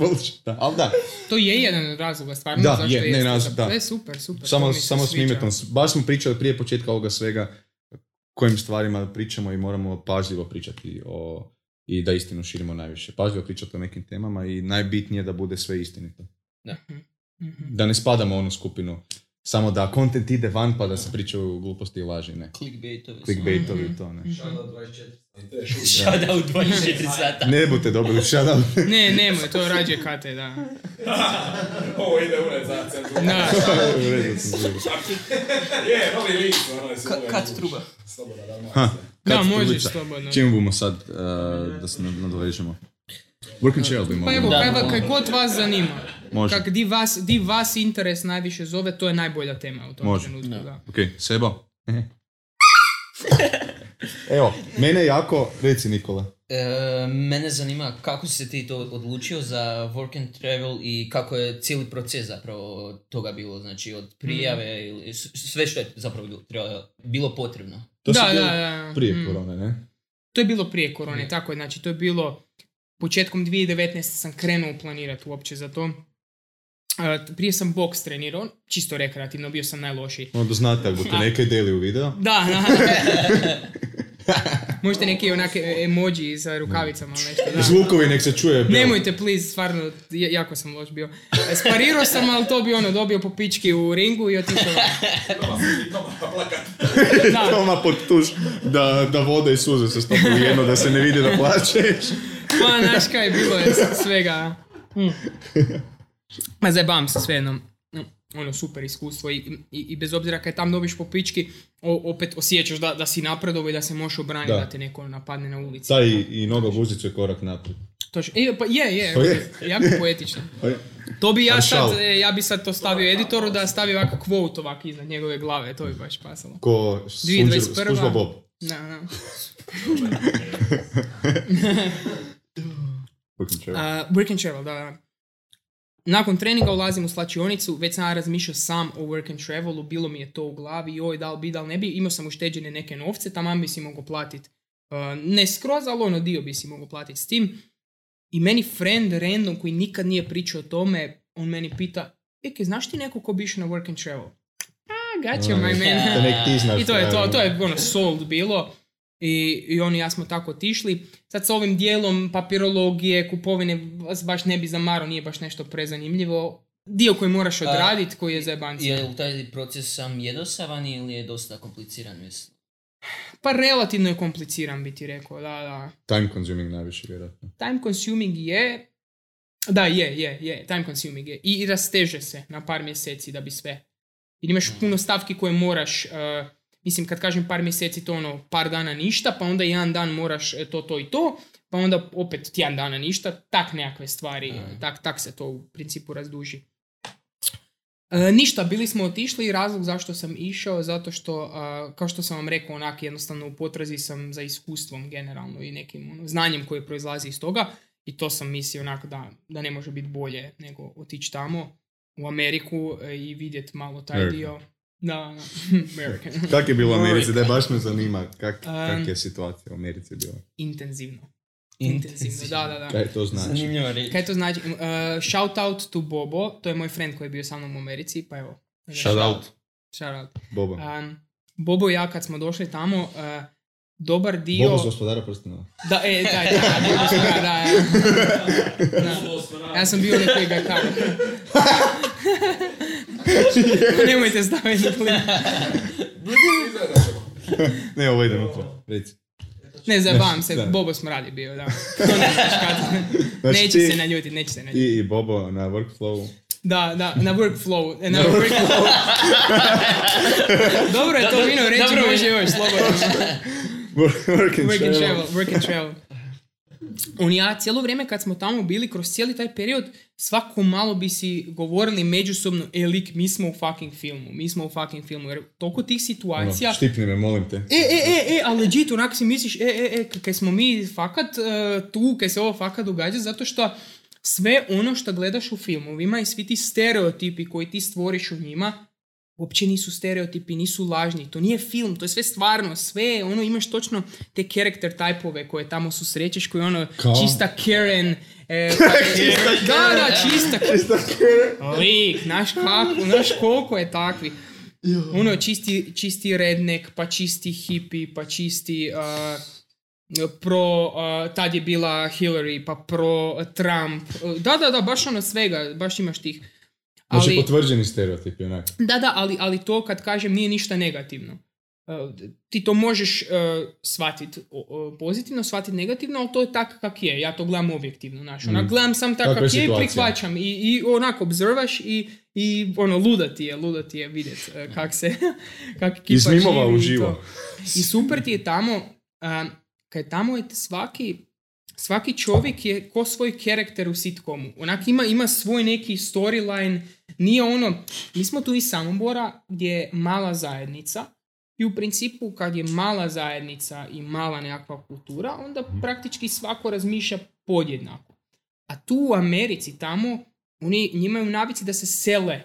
Ali da. To je jedan od stvarno. Da, zašto je, super, super. Samo, samo s Baš smo pričali prije početka ovoga svega kojim stvarima pričamo i moramo pažljivo pričati o, i da istinu širimo najviše. Pažljivo pričati o nekim temama i najbitnije da bude sve istinito. Da. Mhm, mhm. Da ne spadamo u onu skupinu samo da content ide van pa da se pričaju gluposti i laži, ne. Clickbaitovi. Clickbaitovi mm-hmm. to, ne. Shadow 24. Shadow 24 sata. Ne budete dobili shoutout. ne, nemoj, to rađe kate, da. Ovo ide ured za centru. Da. Je, novi link. Ono Kat truba. Sloboda, da Da, možeš slobodno. Čim bomo sad eh, da se nadovežemo? Working child pa bi mogli. Pa evo, kaj god vas zanima. Može. Kak di vas, di vas interes najviše zove, to je najbolja tema u tom Može. trenutku. Ok, Seba? Evo, mene jako, reci Nikola. E, mene zanima kako si se ti to odlučio za work and travel i kako je cijeli proces zapravo toga bilo, znači od prijave mm. ili sve što je zapravo bilo potrebno. To da, da, da. prije mm. korone, ne? To je bilo prije korone, tako je, znači to je bilo početkom 2019. sam krenuo planirati uopće za to prije sam boks trenirao, čisto rekreativno, bio sam najlošiji. Onda znate, ako te nekaj deli u video. Da, da. Možete neki onake emoji sa rukavicama nešto. Da. Zvukovi nek se čuje. Nemojte, please, stvarno, jako sam loš bio. Sparirao sam, ali to bi ono, dobio po pički u ringu i otišao. da. Toma pod tuš, da, da voda i suze se stopu jedno, da se ne vidi da plačeš. Pa, znaš kaj, bilo je svega. Ma zajebam se sve jednom. Ono, super iskustvo i, i, bez obzira kad tam dobiš po pički, opet osjećaš da, da si napredovo i da se može obraniti da. te neko napadne na ulici. Taj i, noga guzicu je korak naprijed. Točno. E, pa je, je, pa Ja poetično. Pa to, bi ja sad, e, ja bi sad to stavio editoru da stavi ovakav quote ovak iznad njegove glave, to bi baš pasalo. Ko služba Bob. Da, da. Working Travel, da, da nakon treninga ulazim u slačionicu, već sam ja razmišljao sam o work and travelu, bilo mi je to u glavi, joj, da li bi, da li ne bi, imao sam ušteđene neke novce, taman bi si mogao platiti, eh, ne skroz, ali ono dio bi si mogao platiti s tim. I meni friend random koji nikad nije pričao o tome, on meni pita, Eke, znaš ti neko ko bi išao na work and travel? Ah, pa, gotcha, mm. my man. I to je to, to je ono sold bilo. I, i on i ja smo tako otišli. Sad s ovim dijelom papirologije, kupovine, vas baš ne bi zamaro nije baš nešto prezanimljivo. Dio koji moraš pa, odraditi, koji je zajebancija. Je li taj proces sam jednostavan ili je dosta kompliciran, mislim? Pa relativno je kompliciran, bi ti rekao, da, da. Time consuming najviše, vjerojatno. Time consuming je, da, je, je, je, time consuming je. I rasteže se na par mjeseci da bi sve. Jer imaš mm. puno stavki koje moraš eh, Mislim, kad kažem par mjeseci, to ono, par dana ništa, pa onda jedan dan moraš e, to, to i to, pa onda opet tjedan dana ništa, tak nekakve stvari, tak, tak se to u principu razduži. E, ništa, bili smo otišli, razlog zašto sam išao, zato što, e, kao što sam vam rekao, onak jednostavno u potrazi sam za iskustvom generalno i nekim ono, znanjem koje proizlazi iz toga i to sam mislio onak da, da ne može biti bolje nego otići tamo u Ameriku i vidjeti malo taj dio. Da, American. kak je bilo u Americi? Da, baš me zanima kak, um, je situacija u Americi bila. Intenzivno. Intenzivno, da, da, da. Kaj to znači? Zanimljiva Kaj to znači? Uh, shout out to Bobo, to je moj friend koji je bio sa mnom u Americi, pa evo. Shout out. Shout out. Bobo. Um, Bobo i ja kad smo došli tamo, uh, dobar dio... Bobo gospodara prstenova. Da, e, da, da, da, da, Ja sam bio nekoj ga Nemojte staviti klip. ne, ovo idemo to. Reci. Ne, zabavam znači, se, Bobo smo radi bio, da. Znači, neće se naljutiti, neće se naljutit. i Bobo na workflowu. Da, da, na workflow. E, na, na workflow. dobro je to vino reći, može još, slobodno. Work and travel. Work and travel on ja cijelo vrijeme kad smo tamo bili kroz cijeli taj period svako malo bi si govorili međusobno e lik mi smo u fucking filmu mi smo u fucking filmu jer toliko tih situacija ono, štipni me molim te e e e e a legit onako si misliš e e e kaj smo mi fakat e, tu kaj se ovo fakat događa zato što sve ono što gledaš u filmovima i svi ti stereotipi koji ti stvoriš u njima uopće nisu stereotipi, nisu lažni, to nije film, to je sve stvarno, sve, ono, imaš točno te character tajpove koje tamo susrećeš, koji ono, čista Karen, čista da, čista, lik, naš koliko je takvi. Ono, čisti, čisti rednek, pa čisti hippie, pa čisti... pro, uh, tad je bila Hillary, pa pro Trump. Da, da, da, baš ono svega, baš imaš tih Znači, ali, znači potvrđeni stereotipi, onak. Da, da, ali, ali to kad kažem nije ništa negativno. E, ti to možeš uh, e, shvatiti pozitivno, shvatiti negativno, ali to je tak kak je. Ja to gledam objektivno, znaš. mm. Gledam sam tak kak je, i prihvaćam. I, I onako obzrvaš i, i ono, luda ti je, luda ti je vidjet e, kak se, kak kipa uživo. I super ti je tamo, kad tamo je svaki svaki čovjek je ko svoj karakter u sitkomu, Onak ima, ima svoj neki storyline, nije ono, mi smo tu iz Samobora gdje je mala zajednica i u principu kad je mala zajednica i mala nekakva kultura, onda mhm. praktički svako razmišlja podjednako. A tu u Americi tamo, oni njima imaju navici da se sele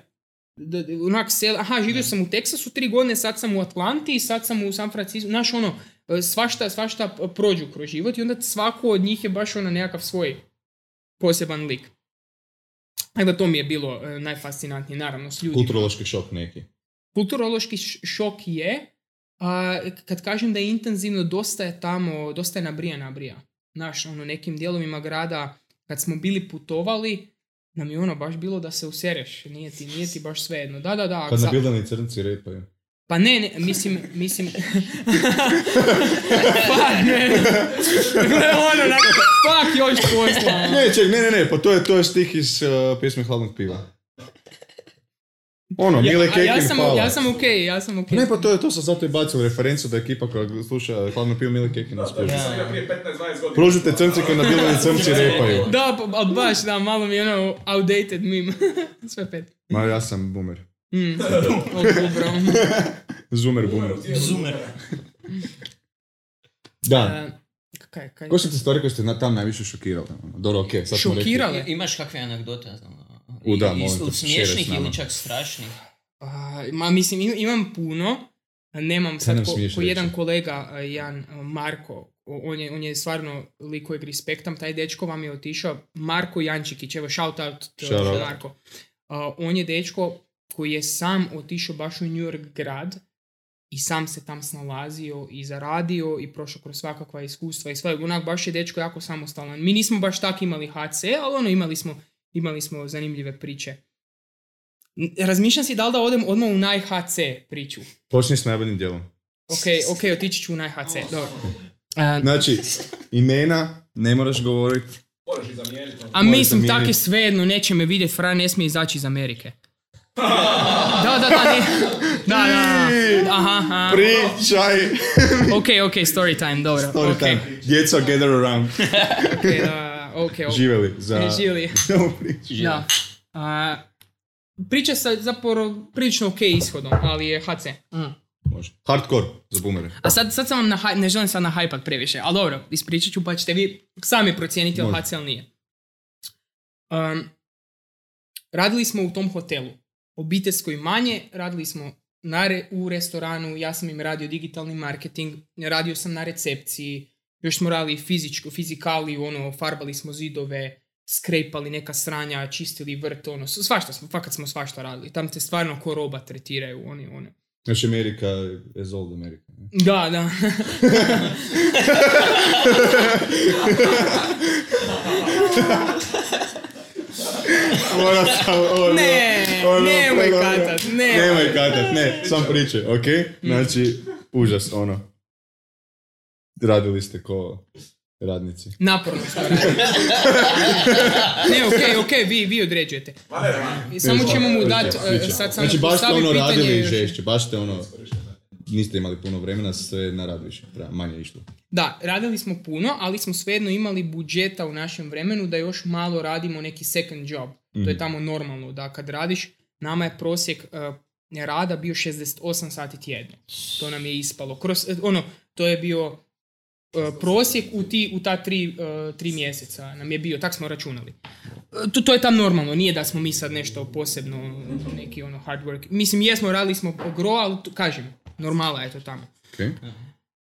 da, onak aha, živio sam u Teksasu tri godine, sad sam u Atlanti, sad sam u San Francisco, znaš ono, E, svašta, svašta prođu kroz život i onda svako od njih je baš ono nekakav svoj poseban lik. Tako da to mi je bilo e, najfascinantnije, naravno, s ljudima. Kulturološki šok neki. Kulturološki šok je, a, kad kažem da je intenzivno, dosta je tamo, dosta je nabrija nabrija. Naš, ono, nekim dijelovima grada, kad smo bili putovali, nam je ono baš bilo da se usereš. Nije ti, nije ti baš svejedno. Da, da, da. Kad pa za... na crnci repaju. Pa ne, ne, mislim, mislim... Fuck, ne. ne, ono, ne, Fuck, još posla. Ne, ček, ne, ne, ne, pa to je, to je stih iz uh, pjesme Hladnog piva. Ono, ja, Mile Kekin ja sam, pala. Ja sam okej, okay, ja sam okej. Okay. Ne, pa to je, to sam zato i bacili referencu da ekipa koja sluša hladno pivo Mile Kekin uspješno. Da, da, da, prije 15-20 godina. Pružite crnci koji na bilani crnci repaju. Da, pa baš, da, malo mi je ono outdated meme. Sve pet. Ma, ja sam boomer. Mm. Zumer, bumer Zumer Da. E, kaj, kaj? Koje su te stvari koje ste na tam najviše šokiralo? Ono, dobro, okej, sad smo Rekli... E, imaš kakve anegdote, znam. Ono, U, da, smiješnih ili čak strašnih? ma, mislim, imam puno. Nemam sad, sad ko, jedan kolega, Jan Marko, on je, on je stvarno lik kojeg respektam, taj dečko vam je otišao, Marko Jančikić, evo shout out, Marko. on je dečko koji je sam otišao baš u New York grad i sam se tam snalazio i zaradio i prošao kroz svakakva iskustva i sve. Onak baš je dečko jako samostalan. Mi nismo baš tak imali HC, ali ono imali smo, imali smo zanimljive priče. Razmišljam si da li da odem odmah u HC priču. Počni s najboljim dijelom. Ok, ok, otići ću u najHC, oh. dobro. Uh, znači, imena ne moraš govoriti. Ono. A mislim, tak je svejedno, neće me vidjeti, fra ne smije izaći iz Amerike. Da, da, da, ne. Da, da, da. Aha, aha. Pričaj. ok, ok, story time, dobro. Story okay. time. Djeca gather around. okay, da, okay, ok. Živeli. Za... Živeli. da. A, priča sa zapravo prilično ok ishodom, ali je HC. Mm. Može. Hardcore za boomere. A sad, sad sam vam na haj, ne želim sad na hype previše, ali dobro, ispričat ću pa ćete vi sami procijeniti ili ili nije. Um, radili smo u tom hotelu obiteljsko manje, radili smo na u restoranu, ja sam im radio digitalni marketing, radio sam na recepciji, još smo radili fizičku, fizikaliju, ono, farbali smo zidove, skrepali neka sranja, čistili vrt, ono, svašta smo, fakat smo svašta radili. Tam te stvarno ko roba tretiraju, oni, one. Znači Amerika is old America. Da, da. ne, ono, nemoj katat, nemoj. Nemoj katat, ne, sam priče, ok? Znači, užas, ono. Radili ste ko radnici. Naporno smo Ne, ok, ok, vi, vi određujete. Samo ćemo mu dati, e, sad sam Znači, baš ste ono radili žešće, baš ste ono niste imali puno vremena, sve na rad više, manje išlo. Da, radili smo puno, ali smo svejedno imali budžeta u našem vremenu da još malo radimo neki second job. To je mhm. tamo normalno da kad radiš, nama je prosjek uh, rada bio 68 sati tjedno. To nam je ispalo. Kroz, e, ono, to je bio e, prosjek u, ti, u ta tri, mjeseca nam je bio, tak smo računali. To, je tam normalno, nije da smo mi sad nešto posebno, neki ono hard work. Mislim, jesmo, radili smo gro, ali kažem, normala je to tamo. Okay.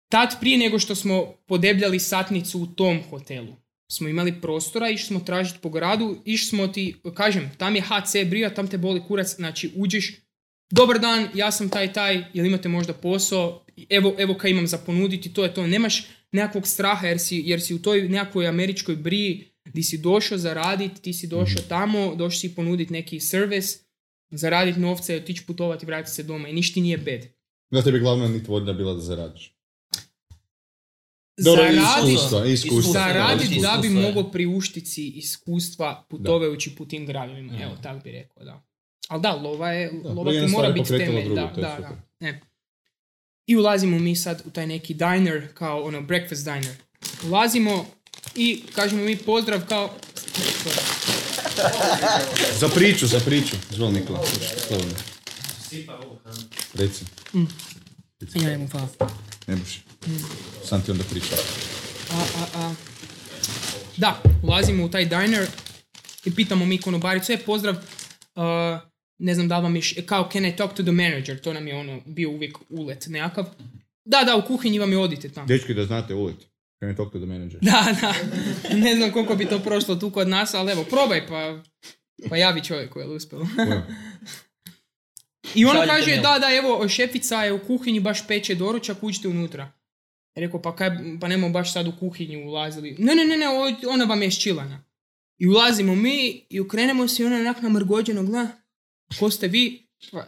Tad prije nego što smo podebljali satnicu u tom hotelu, smo imali prostora, išli smo tražiti po gradu, išli smo ti, kažem, tam je HC briga, tam te boli kurac, znači uđeš, dobar dan, ja sam taj taj, jel imate možda posao, evo, evo kaj imam za ponuditi, to je to, nemaš nekakvog straha jer si, jer si u toj nekakvoj američkoj briji di si došao zaraditi, ti si došao mhm. tamo, došao si ponuditi neki servis, zaraditi novce, otići putovati vratiti se doma i ništa nije bed. Da tebi glavna niti bila da zaradiš. Dobro, zaradi, da bi mogao priuštiti iskustva putovajući po tim gradovima. Evo, tako bi rekao, da. Ali da, lova, je, da, ti mora biti temelj. Drugu, da, e. I ulazimo mi sad u taj neki diner, kao ono, breakfast diner. Ulazimo i kažemo mi pozdrav kao... za priču, za priču. Zvon Nikola. Reci. Mm. Reci. Ja, Ne buši. Sam ti onda pričao. Da, ulazimo u taj diner i pitamo mi konobaricu, je pozdrav, uh, ne znam da vam je, kao can I talk to the manager, to nam je ono, bio uvijek ulet nekakav. Da, da, u kuhinji vam je odite tamo. Dečki da znate ulet. Can I talk to the manager? Da, da, ne znam koliko bi to prošlo tu kod nas, ali evo, probaj pa, pa javi čovjeku, li uspjelo. I ona kaže, da, da, evo, šefica je u kuhinji, baš peče doručak, uđite unutra. Rekao, pa, kaj, pa nemo baš sad u kuhinju ulazili. Ne, ne, ne, ne, ona vam je ščilana. I ulazimo mi i ukrenemo se i ona onak namrgođeno gleda. Ko ste vi? Pa,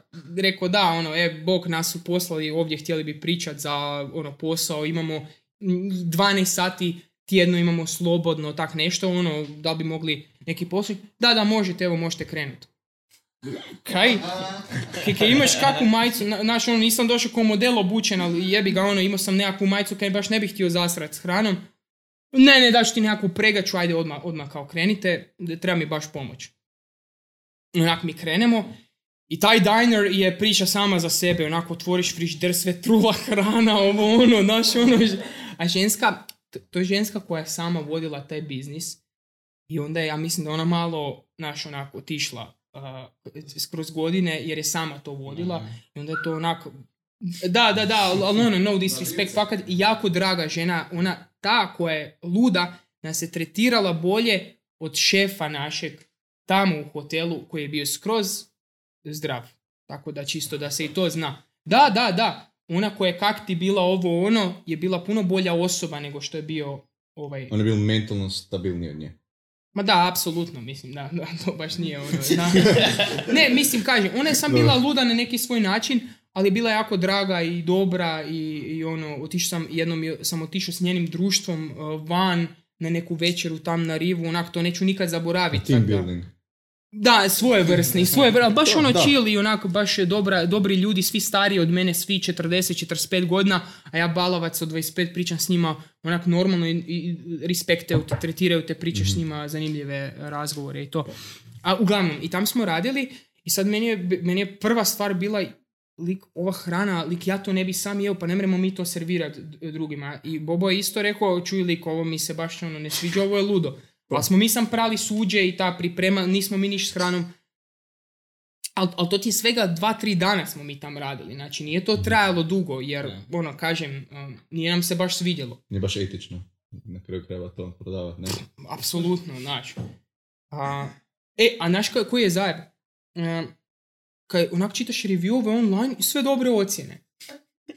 da, ono, e, Bog nas su poslali, ovdje htjeli bi pričat za ono posao, imamo 12 sati tjedno imamo slobodno, tak nešto, ono, da bi mogli neki posao. Da, da, možete, evo, možete krenuti. Kaj? Kaj, kaj imaš kakvu majicu, znaš, ono, nisam došao kao model obučen, ali jebi ga, ono, imao sam nekakvu majicu kaj baš ne bih htio zasrat s hranom. Ne, ne, daš ti nekakvu pregaču, ajde odmah, odmah kao krenite, treba mi baš pomoć. Onak mi krenemo i taj diner je priča sama za sebe, onako otvoriš frižider, sve trula hrana, ovo ono, znaš, ono, a ženska, to je ženska koja je sama vodila taj biznis i onda je, ja mislim da ona malo, znaš, onako, otišla skroz godine jer je sama to vodila mhm. i onda je to onako da, da, da, ali ono, no disrespect, fakat jako draga žena, ona ta koja je luda, nas se tretirala bolje od šefa našeg tamo u hotelu koji je bio skroz zdrav. Tako da čisto da se i to zna. Da, da, da, ona koja je kak ti bila ovo ono, je bila puno bolja osoba nego što je bio ovaj... Ona je bio mentalno stabilnija od nje. Ma da, apsolutno, mislim, da, da, to baš nije ono, Ne, mislim, kažem, ona je sam bila luda na neki svoj način, ali je bila jako draga i dobra i, i ono, otišao sam, jednom sam otišao s njenim društvom eh, van na neku večeru tam na rivu, onak, to neću nikad zaboraviti. Team building. Da, da, svojevrsni, svoje vrsni. baš ono čili, i onako, baš je dobra, dobri ljudi, svi stariji od mene, svi 40-45 godina, a ja balovac od 25 pričam s njima onako normalno i, i respekte, tretiraju te, pričaš mm s mhm. njima zanimljive e, razgovore i to. A uglavnom, i tam smo radili i sad meni je, meni je prva stvar bila lik, ova hrana, lik ja to ne bi sam jeo, pa ne mremo mi to servirati drugima. I Bobo je isto rekao, čuj lik, ovo mi se baš ono ne sviđa, ovo je ludo. Pa smo mi sam prali suđe i ta priprema, nismo mi niš s hranom. Ali al to ti svega dva, tri dana smo mi tam radili. Znači, nije to mhm. trajalo dugo, jer, ne. ono, kažem, um, nije nam se baš svidjelo. Nije baš etično, na kraju krajeva to prodavati, ne? Apsolutno, znači. A, e, a znaš koji je zajeb? Um, kaj onak čitaš reviewove online i sve dobre ocjene.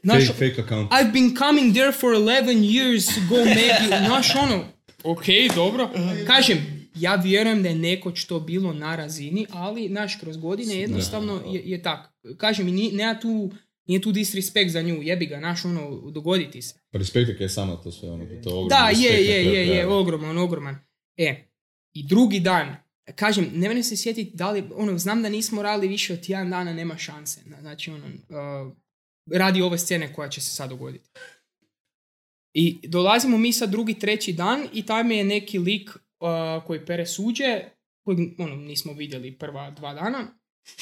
Naš, fake, fake account. I've been coming there for 11 years to go maybe. Naš ono, Ok, dobro. Kažem, ja vjerujem da je nekoć to bilo na razini, ali, naš, kroz godine jednostavno je, je tak. Kažem, nema tu, nije tu disrespekt za nju, jebi ga, naš, ono, dogoditi se. Pa respekt je samo to sve, ono, to ogroman Da, je, je, je, je, ogroman, ogroman. E, i drugi dan, kažem, ne mene se sjetiti da li, ono, znam da nismo radili više od jedan dana, nema šanse. Znači, ono, uh, radi ove scene koja će se sad dogoditi. I dolazimo mi sad drugi, treći dan i mi je neki lik uh, koji pere suđe, koji ono, nismo vidjeli prva dva dana,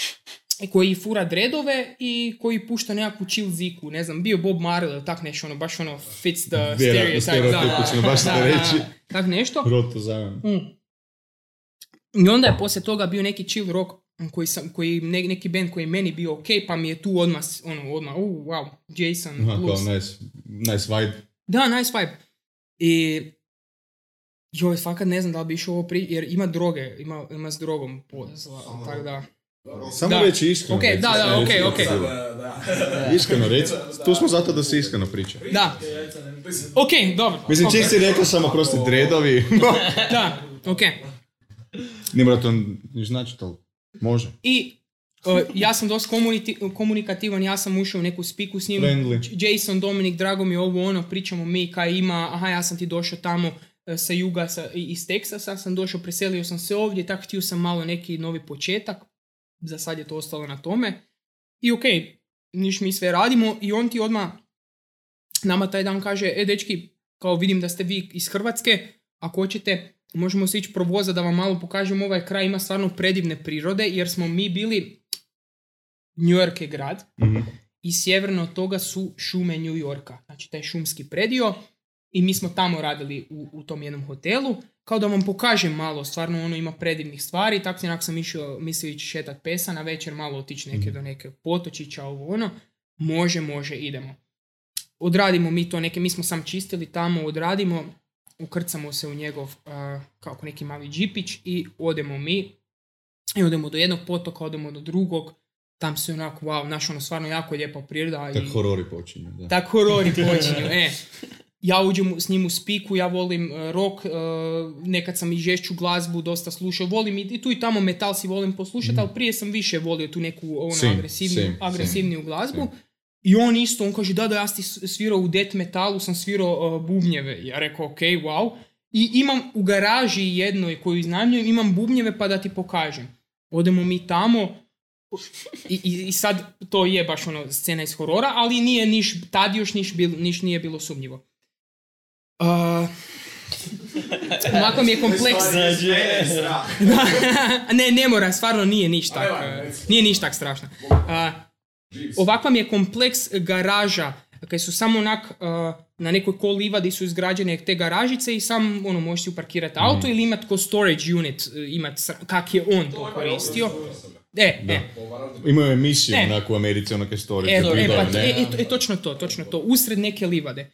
koji fura dredove i koji pušta nekakvu chill ziku, ne znam, bio Bob Marley ili tak nešto, ono, baš ono, fits the stereotype. Da, baš da, da, tak nešto. Mm. I onda je poslije toga bio neki chill rock mm, koji, sam, koji ne, neki band koji je meni bio ok, pa mi je tu odmah, ono, odmah, u wow, Jason, Aha, nice, nice da, nice vibe. I joj, fakat ne znam da li bi išao ovo pri... jer ima droge, ima, ima s drogom posla, tako da. Samo da. reći iskreno. Ok, reći, da, da, ok, ok. iskreno reći, tu smo zato da se iskreno priča. Da. Ok, dobro. Mislim, okay. čim rekao samo prosti dredovi. da, ok. Ne mora to niš znači to. Može. I ja sam dosta komunikativan, ja sam ušao u neku spiku s njim. Jason, Dominik, drago mi je ovo ono, pričamo mi kaj ima, aha ja sam ti došao tamo e, sa juga sa, iz Teksasa, sam došao, preselio sam se ovdje, tako htio sam malo neki novi početak, za sad je to ostalo na tome. I ok, niš mi sve radimo i on ti odmah nama taj dan kaže, e dečki, kao vidim da ste vi iz Hrvatske, ako hoćete, možemo se ići provoza da vam malo pokažem ovaj kraj, ima stvarno predivne prirode, jer smo mi bili New York je grad mhm. i sjeverno od toga su šume New Yorka. Znači taj šumski predio i mi smo tamo radili u, u tom jednom hotelu. Kao da vam pokažem malo, stvarno ono ima predivnih stvari. Tak se sam išao, mislio ići šetat pesa, na večer malo otići neke mhm. do neke potočića, ovo ono. Može, može, idemo. Odradimo mi to neke, mi smo sam čistili tamo, odradimo, ukrcamo se u njegov, eh, kako neki mali džipić i odemo mi. I odemo do jednog potoka, odemo do drugog, tam se onako, wow, naš ono stvarno jako lijepa priroda. Tak horori počinju, da. Tak horori počinju, e. Ja uđem s njim u spiku, ja volim e, rock, e, nekad sam i žešću glazbu dosta slušao, volim i, tu i tamo metal si volim poslušati, mm. ali prije sam više volio tu neku ono, sim, agresivniju, glazbu. I on isto, on kaže, da, da, ja sam svirao u death metalu, sam svirao uh, bubnjeve. Ja rekao, ok, wow. I imam u garaži jednoj koju iznajmljujem, imam bubnjeve pa da ti pokažem. Odemo mi tamo, i, I, sad to je baš ono scena iz horora, ali nije niš, tad još niš, bil, niš nije bilo sumnjivo. Uh, mi je kompleks. Znači- ne, ne mora, stvarno nije niš tak, e, nije niš tak strašno. Uh, mi je kompleks garaža, kaj su samo onak e, na nekoj kolivadi su izgrađene te garažice i sam ono, možeš si uparkirati auto mhm. ili imat ko storage unit, e, imat kak je on to koristio. E, da. E. Imaju emisiju e. u Americi, onake story. E, e, pa, e, e, točno to, točno to. Usred neke livade.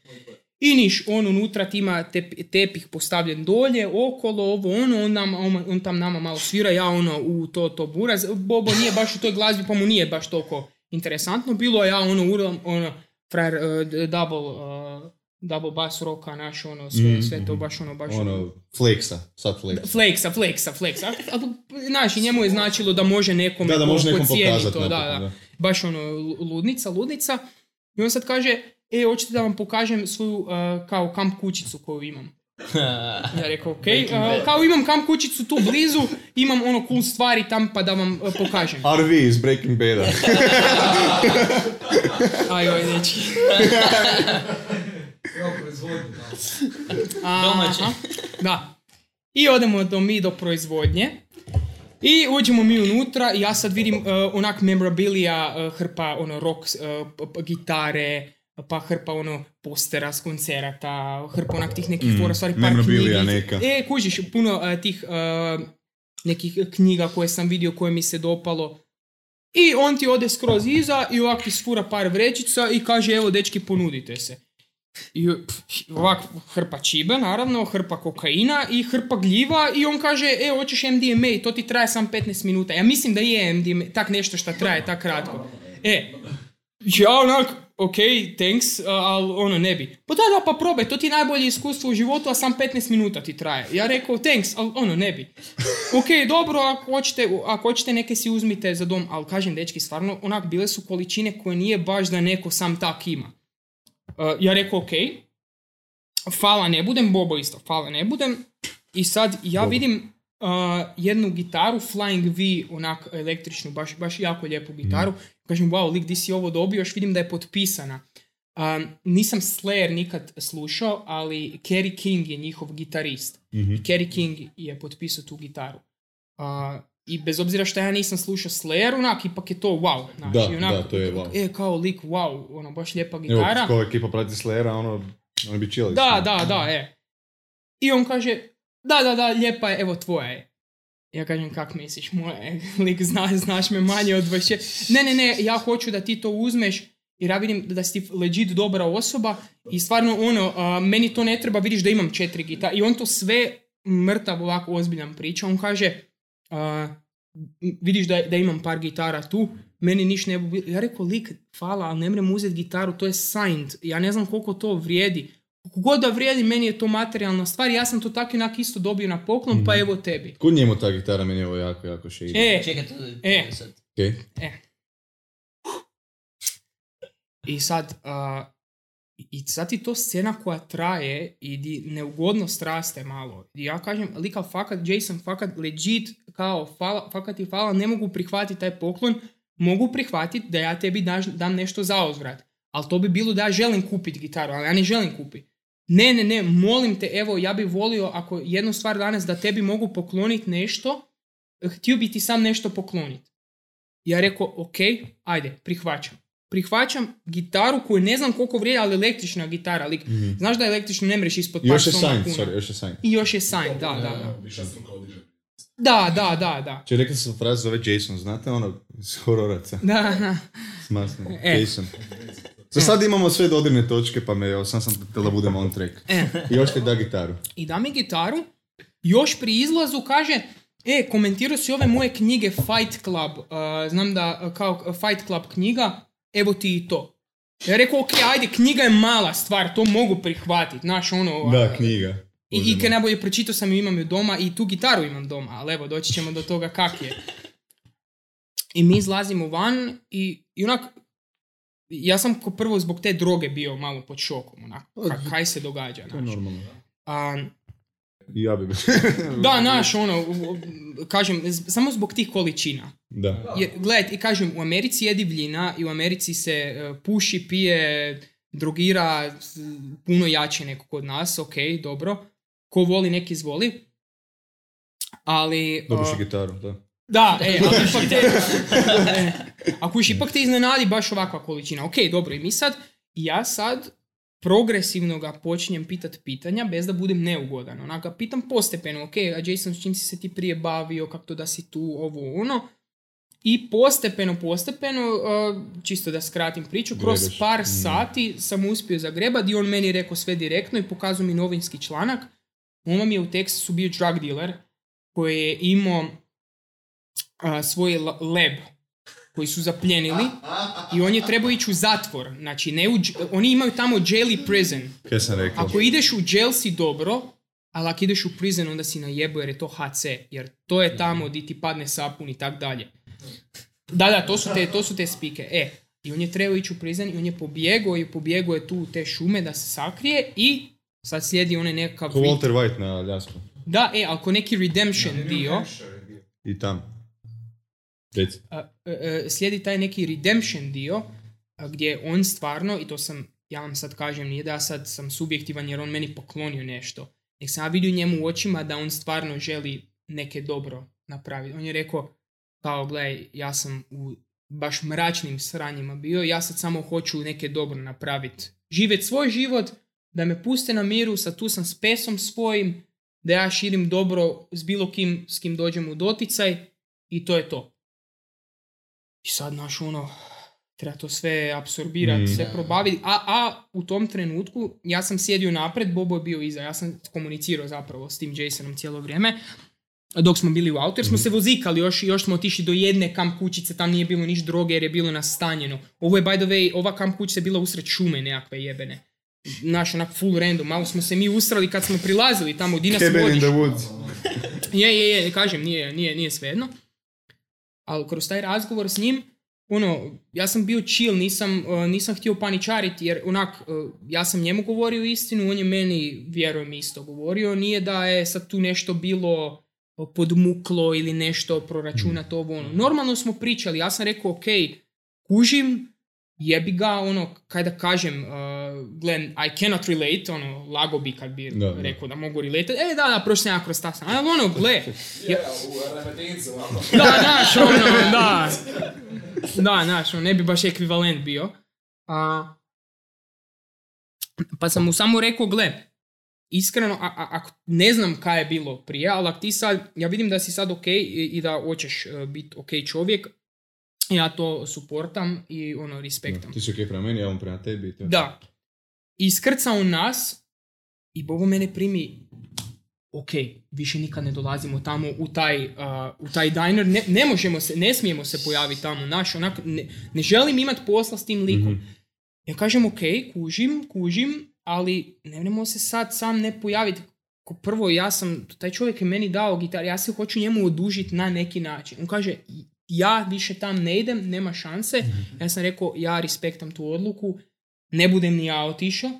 I niš, on unutra ima tepih postavljen dolje, okolo, ovo, ono, on, nam, on, tam nama malo svira, ja ono u to, to buraz. Bobo nije baš u toj glazbi, pa mu nije baš toliko interesantno bilo, ja ono uram, ono, frajer, double, double bass roka, naš ono, sve, mm-hmm. sve to baš ono, baš ono... ono- Flexa. sad Flexa. Flexa, Flexa, Flexa. Znaš, i njemu je značilo da može nekome da, da može nekom pokazati. To, da, da, da. Baš ono, ludnica, ludnica. I on sad kaže, e, hoćete da vam pokažem svoju, kao kamp kućicu koju imam. ja rekao, ok, uh, kao imam kamp kućicu tu blizu, imam ono cool stvari tam pa da vam uh, pokažem. RV iz Breaking Aj, oj, neći. Domaće. Da. I odemo do mi do proizvodnje. I uđemo mi unutra i ja sad vidim e, onak memorabilija e, hrpa ono rock e, gitare, pa hrpa ono postera s koncerata, hrpa onak tih nekih mm, fora stvari, par memorabilija neka. E, kužiš, puno tih nekih knjiga koje sam vidio, koje mi se dopalo. I on ti ode skroz iza i ovak ti sfura par vrećica i kaže evo dečki ponudite se. I ovak, hrpa čibe, naravno, hrpa kokaina i hrpa gljiva i on kaže, e, hoćeš MDMA, to ti traje sam 15 minuta. Ja mislim da je MDMA, tak nešto što traje, tak kratko. E, ja onak, ok, thanks, ali ono, ne bi. Pa da, da, pa probaj, to ti je najbolje iskustvo u životu, a sam 15 minuta ti traje. Ja rekao, thanks, ali ono, ne bi. Ok, dobro, ako hoćete, ako hoćete neke si uzmite za dom, ali kažem, dečki, stvarno, onak, bile su količine koje nije baš da neko sam tak ima. Eh, ja rekao, ok, fala ne budem, Bobo isto, fala ne budem. I sad ja vidim uh, jednu gitaru, Flying V, onak električnu, baš, baš jako lijepu gitaru. Mhm. Kažem, wow, lik, di si ovo dobio? Još vidim da je potpisana. Eh, nisam Slayer nikad slušao, ali Kerry King je njihov gitarist. mm I Kerry King je potpisao tu gitaru. Uh, i bez obzira što ja nisam slušao Slayer, onak, ipak je to wow. Znači, da, da, to je wow. E, kao lik, wow, ono, baš lijepa gitara. Evo, ko ekipa prati Slayera, ono, bi Da, da, da, e. I on kaže, da, da, da, lijepa je, evo tvoja je. Ja kažem, kak misliš, moje, lik, zna, znaš me manje od vaše. Ne, ne, ne, ja hoću da ti to uzmeš, jer ja vidim da si legit dobra osoba i stvarno ono, meni to ne treba, vidiš da imam četiri gitara. I on to sve mrtav ovako ozbiljan priča, on kaže, vidiš da, da imam par gitara tu, meni niš ne bi Ja rekao, lik, hvala, ali ne mrem uzeti gitaru, to je signed. Ja ne znam koliko to vrijedi. Koliko god da vrijedi, meni je to materijalna stvar. Ja sam to tako inak isto dobio na poklon, pa mhm. evo tebi. Kod njemu ta gitara, meni je ovo jako, jako še ide. E, Čekaj, e, E. I sad, a, i sad ti to scena koja traje i di neugodnost raste malo. I ja kažem, lika fakat, Jason fakat legit, kao fala, i fala, ne mogu prihvatiti taj poklon, mogu prihvatiti da ja tebi dam nešto za Ali to bi bilo da ja želim kupiti gitaru, ali ja ne želim kupiti. Ne, ne, ne, molim te, evo, ja bi volio ako jednu stvar danas da tebi mogu pokloniti nešto, htio bi ti sam nešto pokloniti. Ja rekao, ok, ajde, prihvaćam prihvaćam gitaru koju ne znam koliko vrijedi, ali električna gitara. Lik, mm-hmm. Znaš da je električna ne mreš ispod par kuna. Sorry, još je sign. I još je sign, da, da, da. Da, da, da, da. Če rekli se frazu zove Jason, znate ono iz hororaca? Da, da. Smasno, e. Jason. Za sad imamo sve dodirne točke, pa me, sam sam htjela da budem on track. E. I još ti da gitaru. I da mi gitaru, još pri izlazu kaže, e, komentirao si ove moje knjige Fight Club. Uh, znam da, e, kao Fight Club knjiga, evo ti i to. Ja rekao, ok, ajde, knjiga je mala stvar, to mogu prihvatiti, znaš, ono... Da, ovaj, knjiga. I, i kad najbolje pročitao sam ju, imam ju doma i tu gitaru imam doma, ali evo, doći ćemo do toga kak je. I mi izlazimo van i, i onak, ja sam ko prvo zbog te droge bio malo pod šokom, onak, pa, kaj se događa, znaš. To je normalno, da ja bi... da, naš, ono, kažem, samo zbog tih količina. Da. i kažem, u Americi je divljina i u Americi se e, puši, pije, drogira puno jače neko kod nas, ok, dobro. Ko voli, nek izvoli. Ali... Dobiš e, gitaru, da. Da, e, ako ipak te, e, ipak te iznenadi baš ovakva količina. Ok, dobro, i mi sad, ja sad progresivno ga počinjem pitat pitanja bez da budem neugodan. Onako, pitam postepeno, ok, a Jason, s čim si se ti prije bavio, kako to da si tu, ovo, ono. I postepeno, postepeno, eh, čisto da skratim priču, kroz par mm. sati sam uspio zagrebat i on meni rekao sve direktno i pokazao mi novinski članak. On mi je u tekstu bio drug dealer koji je imao eh, svoj lab, koji su zapljenili i on je trebao ići u zatvor. Znači, ne oni imaju tamo jail i prison. Kaj sam rekao? Ako ideš u jail si dobro, ali ako ideš u prison onda si na jer je to HC, jer to je tamo gdje ti padne sapun i tak dalje. Da, da, to su te, to su te spike. E, i on je trebao ići u prison i on je pobjegao i pobjegao je tu u te šume da se sakrije i sad slijedi onaj nekakav... Ko Walter White na ljasku Da, e, ako neki redemption dio... I tam a, e, e, slijedi taj neki redemption dio gdje on stvarno, i to sam, ja vam sad kažem, nije da ja sad sam subjektivan jer on meni poklonio nešto. Nek sam ja vidio njemu u očima da on stvarno želi neke dobro napraviti. On je rekao, kao gledaj, ja sam u baš mračnim sranjima bio, ja sad samo hoću neke dobro napraviti. živjeti svoj život, da me puste na miru, sad tu sam s pesom svojim, da ja širim dobro s bilo kim s kim dođem u doticaj i to je to. I sad, naš ono, treba to sve apsorbirati, mm. sve probaviti. A, a u tom trenutku ja sam sjedio napred, Bobo je bio iza. Ja sam komunicirao zapravo s tim Jasonom cijelo vrijeme. Dok smo bili u autu, jer smo mm. se vozikali još, još smo otišli do jedne kamp kućice, tam nije bilo niš droge jer je bilo nastanjeno. Ovo je, by the way, ova kamp kućica je bila usred šume nekakve jebene. Naš onak full random, malo smo se mi usrali kad smo prilazili tamo, Dina se vodiš. Je, je, je, kažem, nije, nije, nije svejedno ali kroz taj razgovor s njim, ono, ja sam bio chill, nisam, e, nisam htio paničariti, jer onak, e, ja sam njemu govorio istinu, on je meni, vjerujem, isto govorio, nije da je sad tu nešto bilo e, podmuklo ili nešto proračunato mm. ovo, ono. Normalno smo pričali, ja sam rekao, ok, kužim, jebi ga, ono, kaj da kažem, uh, glen, I cannot relate, ono, lago bi kad bi da, rekao da mogu relate, e, da, da, prošli sam kroz ali ono, gle. Da, naš, ono, da. Ono, ono, ne bi baš ekvivalent bio. Uh, pa sam mu samo rekao, gle, iskreno, a, ne znam kaj je bilo prije, ali ti sad, ja vidim da si sad ok i, da hoćeš uh, biti ok čovjek, ja to suportam i ono, respektam. ti si prema meni, ja on prema tebi. Da. I skrca u nas i bogu mene primi ok, više nikad ne dolazimo tamo u taj, uh, u taj diner, ne, ne, možemo se, ne smijemo se pojaviti tamo, naš, ne, ne želim imati posla s tim likom. Mhm. Ja kažem ok, kužim, kužim, ali ne vremo se sad sam ne pojaviti. Ko prvo, ja sam, taj čovjek je meni dao gitar, ja se hoću njemu odužiti na neki način. On kaže, ja više tam ne idem, nema šanse. Mhm. Ja sam rekao, ja respektam tu odluku, ne budem ni ja otišao.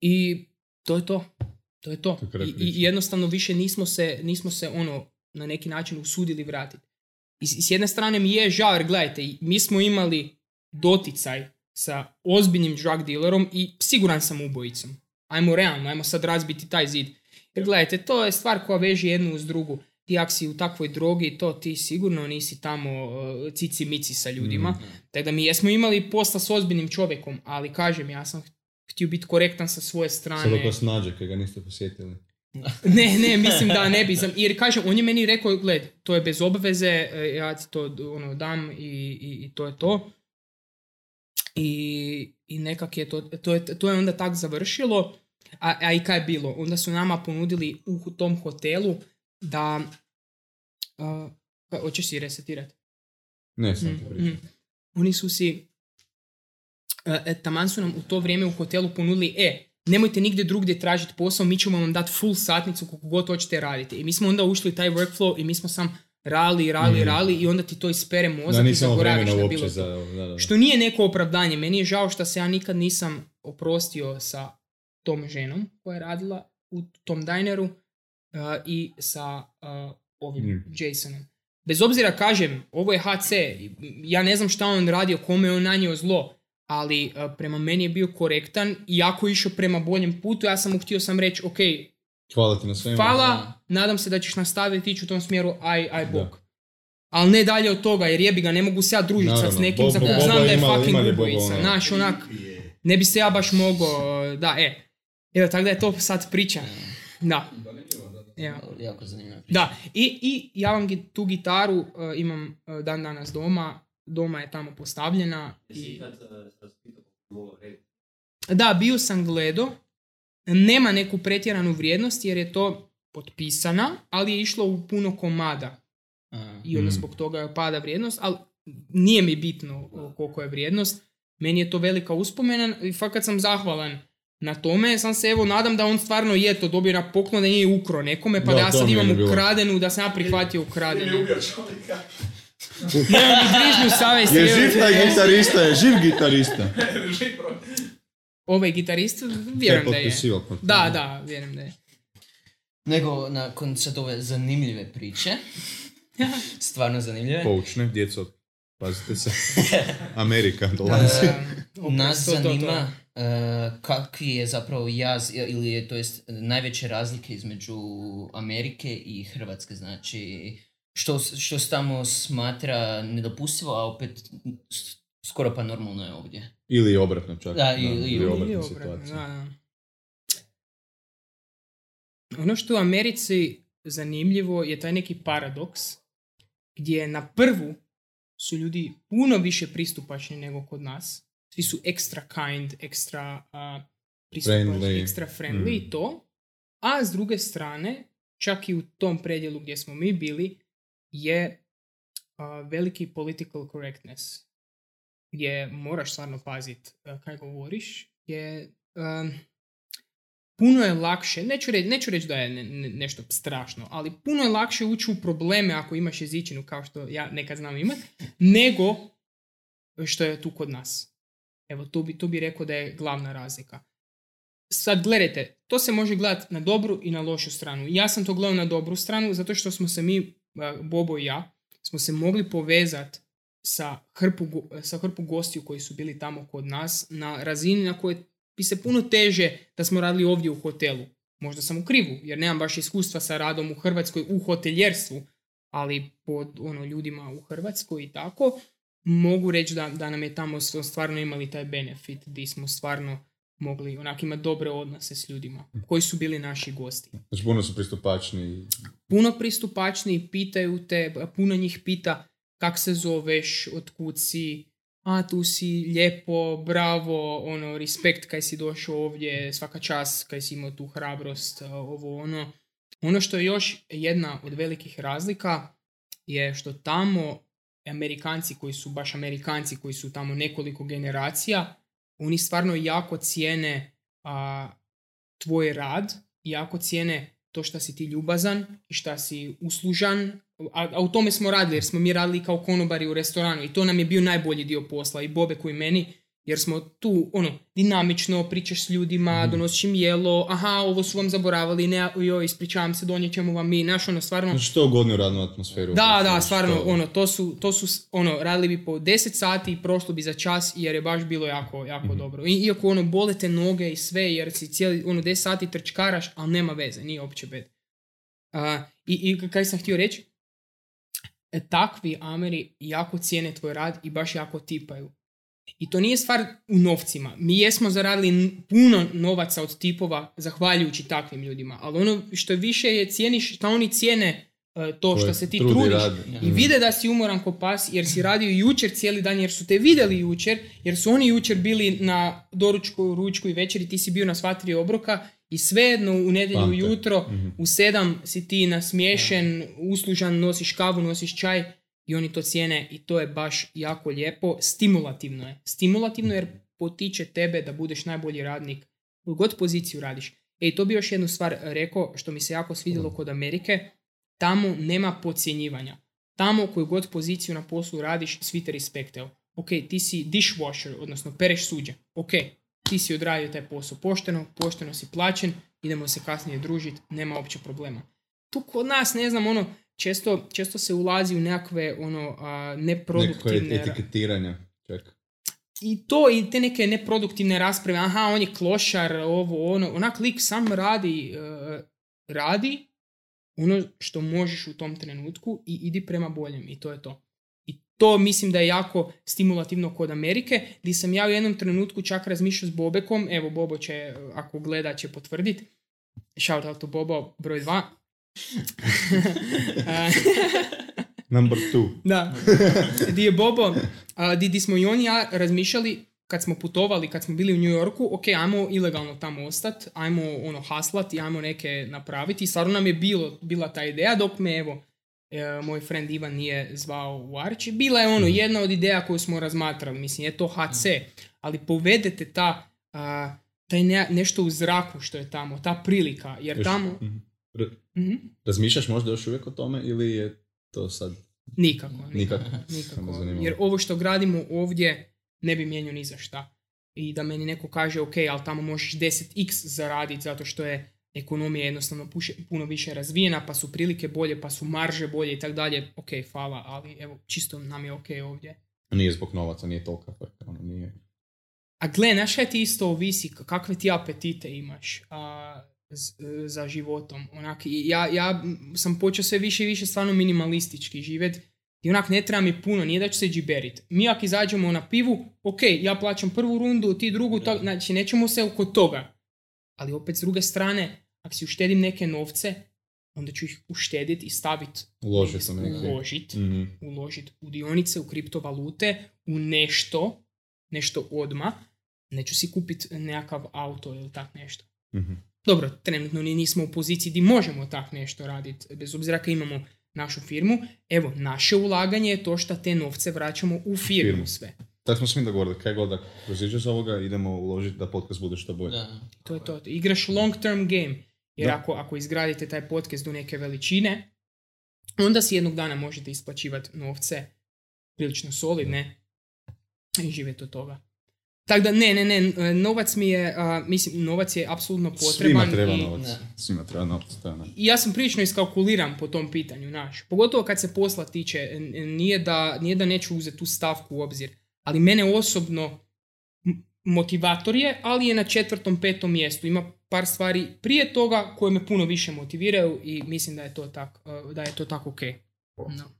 I to je to. To je to. I, jednostavno više nismo se, nismo se ono na neki način usudili vratiti. I s jedne strane mi je žao, jer gledajte, mi smo imali doticaj sa ozbiljnim drug dealerom i siguran sam ubojicom. Ajmo realno, ajmo sad razbiti taj zid. Jer gledajte, to je stvar koja veže jednu uz drugu ti si u takvoj drogi, to ti sigurno nisi tamo uh, e, cici mici sa ljudima. mm Tako da mi jesmo imali posla s ozbiljnim čovjekom, ali kažem, ja sam htio biti korektan sa svoje strane. Samo ko snađe, ga niste posjetili. ne, ne, mislim da ne bi. Jer kažem, on je meni rekao, gled, to je bez obveze, e, ja ti to ono, dam i, i, to je to. I, i nekak je to, to je, to je onda tak završilo. A, a i kaj je bilo? Onda su nama ponudili u tom hotelu da uh, pa hoćeš si resetirati. Ne, sam mhm, mm, Oni su si uh, taman su nam u to vrijeme u hotelu ponudili e, nemojte nigdje drugdje tražiti posao, mi ćemo vam dati full satnicu koliko god hoćete raditi. I mi smo onda ušli taj workflow i mi smo sam rali, rali, mm. rali i onda ti to ispere mozak i zaboraviš bilo Što nije neko opravdanje. Meni je žao što se ja nikad nisam oprostio sa tom ženom koja je radila u tom dajneru i sa ovim mm. Jasonom. Bez obzira kažem, ovo je HC, ja ne znam šta on radio, kome je on nanio zlo, ali prema meni je bio korektan i jako je išao prema boljem putu, ja sam mu htio sam reći, ok, hvala ti na svemu. Hvala, nadam se da ćeš nastaviti ići u tom smjeru, aj, aj bok. Ali ne dalje od toga, jer jebi ga, ne mogu se ja družiti sad s nekim za znam da je fucking ono. Znaš, onak, ne bi se ja baš mogao, da, e. Evo, tako da je to sad priča. Da ja. jako zanimljivo. Da, I, i ja vam tu gitaru e, imam e, dan danas doma, doma je tamo postavljena. I... E, da, bio sam gledo, nema neku pretjeranu vrijednost jer je to potpisana, ali je išlo u puno komada. I onda mhm. zbog toga pada vrijednost, ali nije mi bitno koliko je vrijednost. Meni je to velika uspomena i fakat sam zahvalan na tome. Sam se evo nadam da on stvarno je to dobio na poklon, da nije ukro nekome, pa da, da ja sad imam ukradenu, da sam ja prihvatio ukradenu. Je živ taj gitarista, je živ gitarista. Ovaj gitarist, vjerujem da je. Da, da, vjerujem da je. Nego, nakon sad ove zanimljive priče, stvarno zanimljive. Poučne, djeco, pazite se. Amerika dolazi. nas zanima Eh, kakvi je zapravo jaz ili je to jest najveće razlike između Amerike i Hrvatske znači što, što se tamo smatra nedopustivo a opet skoro pa normalno je ovdje ili obratno čak da, ili, ono što u Americi zanimljivo je taj neki paradoks gdje na prvu su ljudi puno više pristupačni nego kod nas svi su ekstra kind, ekstra uh, friendly. ekstra friendly i mm. to. A s druge strane, čak i u tom predjelu gdje smo mi bili, je veliki political correctness. Gdje moraš stvarno paziti e, kaj govoriš. Je, e, puno je lakše, neću reći, da je nešto strašno, ali puno je lakše ući u probleme ako imaš jezičinu kao što ja nekad znam imat, nego što je tu kod nas. Evo, tu bi, tu bi rekao da je glavna razlika. Sad gledajte, to se može gledati na dobru i na lošu stranu. Ja sam to gledao na dobru stranu zato što smo se mi, e, Bobo i ja, smo se mogli povezati sa hrpu, sa hrpu gostiju koji su bili tamo kod nas na razini na kojoj bi se puno teže da smo radili ovdje u hotelu. Možda sam u krivu, jer nemam baš iskustva sa radom u Hrvatskoj u hoteljerstvu, ali pod ono, ljudima u Hrvatskoj i tako, mogu reći da, da nam je tamo stvarno imali taj benefit di smo stvarno mogli onak imati dobre odnose s ljudima koji su bili naši gosti. Znači puno su pristupačni. Puno pristupačni, pitaju te, puno njih pita kak se zoveš, otkud si, a tu si, lijepo, bravo, ono, respekt kaj si došao ovdje, svaka čas kaj si imao tu hrabrost, ovo ono. Ono što je još jedna od velikih razlika je što tamo Amerikanci koji su baš Amerikanci koji su tamo nekoliko generacija, oni stvarno jako cijene a, tvoj rad, jako cijene to šta si ti ljubazan i šta si uslužan, a, a u tome smo radili jer smo mi radili kao konobari u restoranu i to nam je bio najbolji dio posla i Bobe koji meni jer smo tu, ono, dinamično, pričaš s ljudima, mhm. donosiš im jelo, aha, ovo su vam zaboravali, ne, joj, ispričavam se, donijet ćemo vam mi, znaš, ono, stvarno... Znači to godinu radnu atmosferu. Da, da, znači, stvarno, ono, to su, to su, ono, radili bi po 10 sati i prošlo bi za čas, jer je baš bilo jako, jako mhm. dobro. I, iako, ono, bolete noge i sve, jer si cijeli, ono, 10 sati trčkaraš, ali nema veze, nije uopće bed. i, I kaj sam htio reći? E, takvi Ameri jako cijene tvoj rad i baš jako tipaju. I to nije stvar u novcima. Mi jesmo zaradili puno novaca od tipova zahvaljujući takvim ljudima, ali ono što više je cijeniš što oni cijene e, to što se ti trudiš i vide da si umoran ko pas jer si radio jučer cijeli dan jer su te vidjeli jučer jer su oni jučer bili na doručku, ručku i večer ti si bio na sva tri obroka i svejedno u nedjelju jutro u mhm. sedam si ti nasmiješen, uslužan, nosiš kavu, nosiš čaj i oni to cijene i to je baš jako lijepo. Stimulativno je. Stimulativno jer potiče tebe da budeš najbolji radnik u god poziciju radiš. E to bi još jednu stvar rekao što mi se jako svidjelo kod Amerike. Tamo nema podcjenjivanja. Tamo koju god poziciju na poslu radiš, svi te respektuju. Ok, ti si dishwasher, odnosno pereš suđe. Ok, ti si odradio taj posao pošteno, pošteno si plaćen, idemo se kasnije družiti, nema uopće problema. Tu kod nas, ne znam, ono, često, često se ulazi u nekakve ono, neproduktivne... Nekakve etiketiranja, I to, i te neke neproduktivne rasprave, aha, on je klošar, ovo, ono, onak lik sam radi, e, radi ono što možeš u tom trenutku i idi prema boljem i to je to. I to mislim da je jako stimulativno kod Amerike, gdje sam ja u jednom trenutku čak razmišljao s Bobekom, evo Bobo će, ako gleda, će potvrditi, shout out to Bobo broj dva. Number two. Da. Di je Bobo, a, di, smo i on ja razmišljali kad smo putovali, kad smo bili u New Yorku, ok, ajmo ilegalno tamo ostati, ajmo ono haslat i ajmo neke napraviti. I stvarno nam je bilo, bila ta ideja dok me evo, e, moj friend Ivan nije zvao u Arči. Bila je ono mhm. jedna od ideja koju smo razmatrali, mislim je to HC, mhm. ali povedete ta, taj nešto u zraku što je tamo, ta prilika, jer tamo... Mhm. Mm-hmm. Razmišljaš možda još uvijek o tome ili je to sad... Nikako. Nikako. nikako. Jer ovo što gradimo ovdje ne bi mijenio ni za šta. I da meni neko kaže, ok, ali tamo možeš 10x zaraditi zato što je ekonomija jednostavno puno više razvijena, pa su prilike bolje, pa su marže bolje i tako dalje. Ok, hvala, ali evo, čisto nam je ok ovdje. Nije zbog novaca, nije tolika. Ono, nije... A gle, naša ti isto ovisi, kakve ti apetite imaš. A, E, za životom. Onak, ja, ja sam počeo sve više i više stvarno minimalistički živjet. I onak ne treba mi puno, nije da ću se džiberit. Mi ako izađemo na pivu, ok, ja plaćam prvu rundu, ti drugu, to, znači nećemo se oko toga. Ali opet s druge strane, ako si uštedim neke novce, onda ću ih uštediti i staviti uložiti sam uložit, mhm. uložit u dionice, u kriptovalute, u nešto, nešto odma. Neću si kupiti nekakav auto ili tak nešto. mm dobro, trenutno ni nismo u poziciji gdje možemo tak nešto raditi, bez obzira kad imamo našu firmu. Evo, naše ulaganje je to što te novce vraćamo u firmu, firmu. sve. Tako smo svi govorili, kaj god da za ovoga, idemo uložiti da podcast bude što bolje. Da. To je to, igraš long term game. Jer ako, ako izgradite taj podcast do neke veličine, onda si jednog dana možete isplaćivati novce prilično solidne i živjeti od toga. Tako da ne, ne, ne, novac mi je, mislim, novac je apsolutno potreban. Svima treba i, novac, ne. svima treba novac, I ja sam prilično iskalkuliran po tom pitanju, naš. Pogotovo kad se posla tiče, nije da, neću uzeti tu stavku u obzir, ali mene osobno motivator je, ali je na četvrtom, petom mjestu. Ima par stvari prije toga koje me puno više motiviraju i mislim da je to tako, da je to tako ok. No.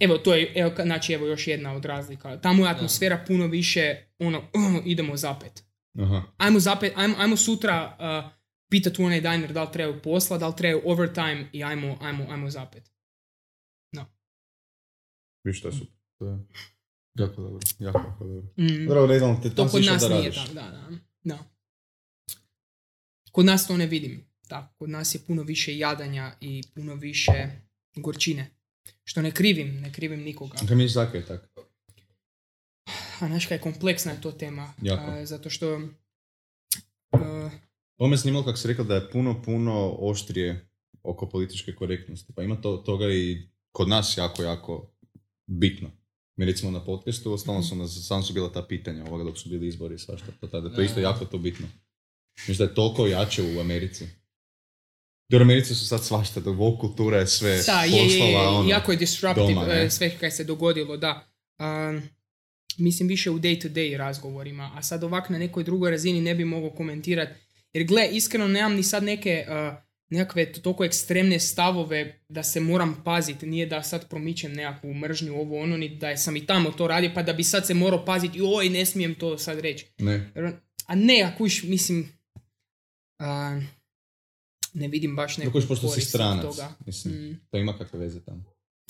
Evo, to je, evo, znači, evo još jedna od razlika. Tamo je atmosfera puno više, ono, uh, idemo zapet. Aha. Ajmo zapet, ajmo, ajmo sutra uh, pitati u onaj diner da li trebaju posla, da li trebaju overtime i ajmo, ajmo, ajmo zapet. No. Viš to su? Jako dobro, jako, jako dobro. Mm. Dobro, da znam, te to kod nas da nije tako, da, da, da. Kod nas to ne vidim. Da, kod nas je puno više jadanja i puno više gorčine. Što ne krivim, ne krivim nikoga. Kaj misliš je A znaš kaj, kompleksna je to tema. zato što... Ovo me snimalo kako si rekla da je puno, puno oštrije oko političke korektnosti. Pa ima to, toga i kod nas jako, jako bitno. Mi recimo na podcastu, ostalo su nas, sam su bila ta pitanja ovoga dok su bili izbori i svašta. To, tada, to isto jako to bitno. Mislim da je toliko jače u Americi. Americi su sad svašta, da kultura je sve da, je, je, ono, jako je disruptive e, sve kaj se dogodilo, da. mislim više u day-to-day razgovorima, a sad ovak na nekoj drugoj razini ne bi mogao komentirati. Jer gle, iskreno nemam ni sad neke uh, nekakve toliko ekstremne stavove da se moram paziti, nije da sad promičem nekakvu mržnju, ovo ono, ni da sam i tamo to radio, pa da bi sad se morao paziti, joj, ne smijem to sad reći. A ne, ako mislim, ne vidim baš neku toga. Mislim, mm. to ima kakve veze tamo?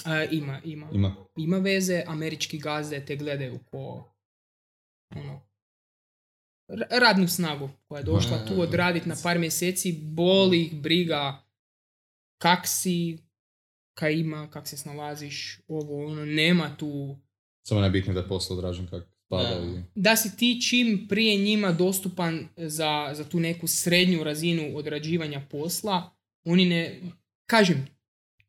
A, ima, ima, ima. Ima veze, američki gazde te gledaju po ono, radnu snagu koja je došla tu odraditi na par mjeseci, boli ih briga kak si, kaj ima, kak se snalaziš, ovo, ono, nema tu... Samo najbitnije da je posao odražen kak da si ti čim prije njima dostupan za, za tu neku srednju razinu odrađivanja posla, oni ne, kažem,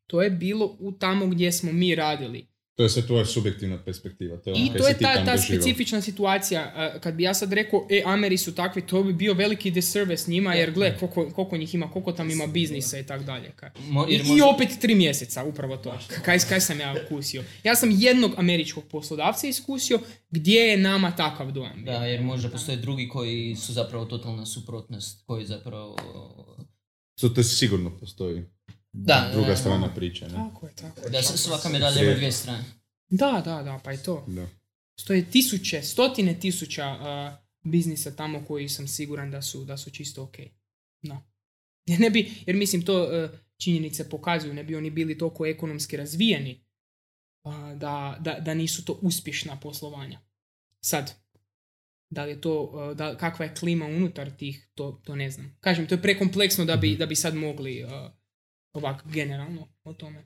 to je bilo u tamo gdje smo mi radili. To je sve tvoja subjektivna perspektiva. To je ono I to je ta, specifična situacija. Kad bi ja sad rekao, e, Ameri su takvi, to bi bio veliki disservice njima, jer gle, koliko, koliko njih ima, koliko tam ima biznisa i tako dalje. I, opet tri mjeseca, upravo to. Kaj, kaj sam ja iskusio. Ja sam jednog američkog poslodavca iskusio, gdje je nama takav dojam. Da, jer možda postoje drugi koji su zapravo totalna suprotnost, koji zapravo... To to sigurno postoji da, druga da, strana da. priče. Ne? Tako je, tako je. Da, svaka medalja ima dvije strane. Da, da, da, pa je to. Da. Stoje tisuće, stotine tisuća biznisa tamo koji sam siguran da su, da su čisto ok. No. Jer, ne bi, jer mislim to e, činjenice pokazuju, ne bi oni bili toliko ekonomski razvijeni da, da, da, nisu to uspješna poslovanja. Sad, da li je to, e, da, kakva je klima unutar tih, to, to ne znam. Kažem, to je prekompleksno da bi, mhm. da bi sad mogli e, ovako generalno o tome.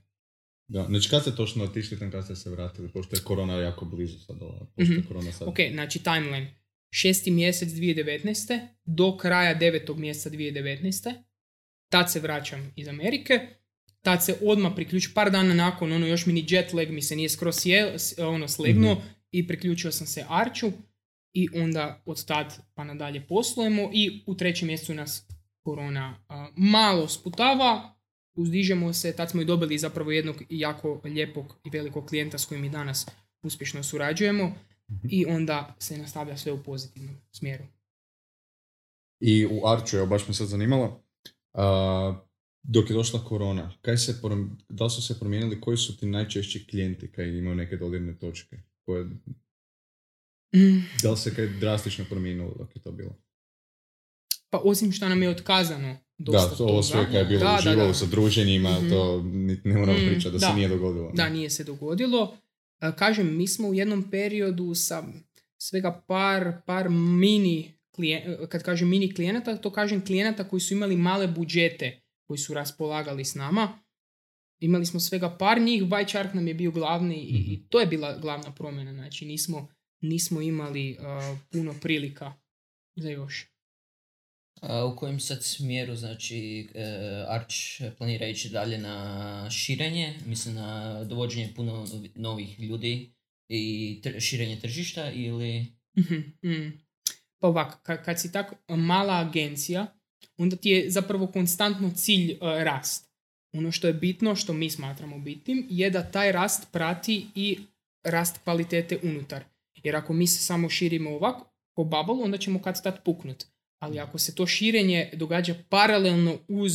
Da, znači kad ste točno otišli kad ste se vratili, pošto je korona jako blizu sad pošto mhm. korona Ok, znači timeline. Šesti mjesec 2019. do kraja devetog mjeseca 2019. Tad se vraćam iz Amerike. Tad se odmah priključio, par dana nakon, ono još mi ni jet lag mi se nije skroz je, ono, slegnuo mhm. i priključio sam se Arču i onda od tad pa nadalje poslujemo i u trećem mjesecu nas korona malo sputava, uzdižemo se, tad smo i dobili zapravo jednog jako lijepog i velikog klijenta s kojim i danas uspješno surađujemo mhm. i onda se nastavlja sve u pozitivnom smjeru. I u Arču, evo baš me sad zanimalo, dok je došla korona, se, da li su se promijenili, koji su ti najčešći klijenti kaj imaju neke dolirne točke? Mm. da li se kaj drastično promijenilo dok je to bilo? pa osim što nam je otkazano dosta Da, to ovo sve je bilo da, sa druženjima, mhm. to ne mhm, pričati da, se nije dogodilo. Da, nije se dogodilo. E, kažem, mi smo u jednom periodu sa svega par, par mini klijenata e, kad kažem mini klijenata, to kažem klijenata koji su imali male budžete koji su raspolagali s nama. Imali smo svega par njih, Bajčark nam je bio glavni i mhm. to je bila glavna promjena. Znači nismo, nismo imali e, puno prilika za još u kojem sad smjeru znači e, Arč planira ići dalje na širenje, mislim na dovođenje puno novih ljudi i širenje tržišta ili... Mhm, mhm. Pa ovako, kad, si tako mala agencija, onda ti je zapravo konstantno cilj e, rast. Ono što je bitno, što mi smatramo bitnim, je da taj rast prati i rast kvalitete unutar. Jer ako mi se samo širimo ovako po bubble, onda ćemo kad tad puknut ali ako se to širenje događa paralelno uz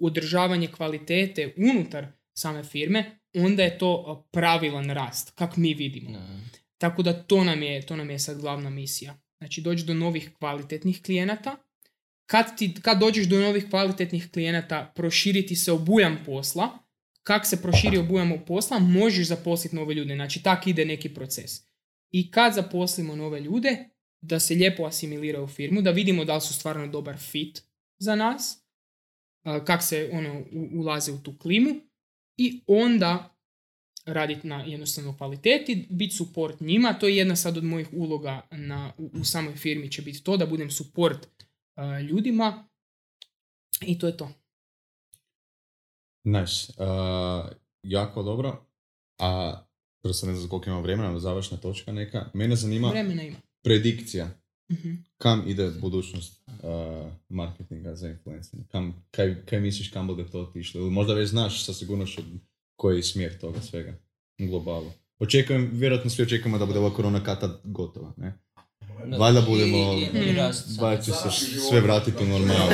održavanje kvalitete unutar same firme, onda je to pravilan rast, kak mi vidimo. Tako da to nam, je, to nam je sad glavna misija. Znači doći do novih kvalitetnih klijenata. Kad, ti, kad dođeš do novih kvalitetnih klijenata, proširiti se obujam posla. Kak se proširi obujam posla, možeš zaposliti nove ljude. Znači tak ide neki proces. I kad zaposlimo nove ljude, da se lijepo asimilira u firmu, da vidimo da li su stvarno dobar fit za nas, kak se ono ulaze u tu klimu i onda raditi na jednostavno kvaliteti, biti suport njima, to je jedna sad od mojih uloga na, u, samoj firmi će biti to, da budem suport ljudima i to je to. Nice, jako dobro, a prvo se ne znam koliko ima vremena, završna točka neka, mene zanima... Vremena ima predikcija mhm. kam ide budućnost uh, marketinga za influencer. Kam, kaj, kaj misliš kam bude to otišlo? Ili možda već znaš sa sigurnošću koji je smjer toga svega globalno. Očekujem, vjerojatno svi očekujemo da bude ova korona kata gotova, ne? Valjda budemo, valjda ono, mhm. će se sve vratiti u normalu.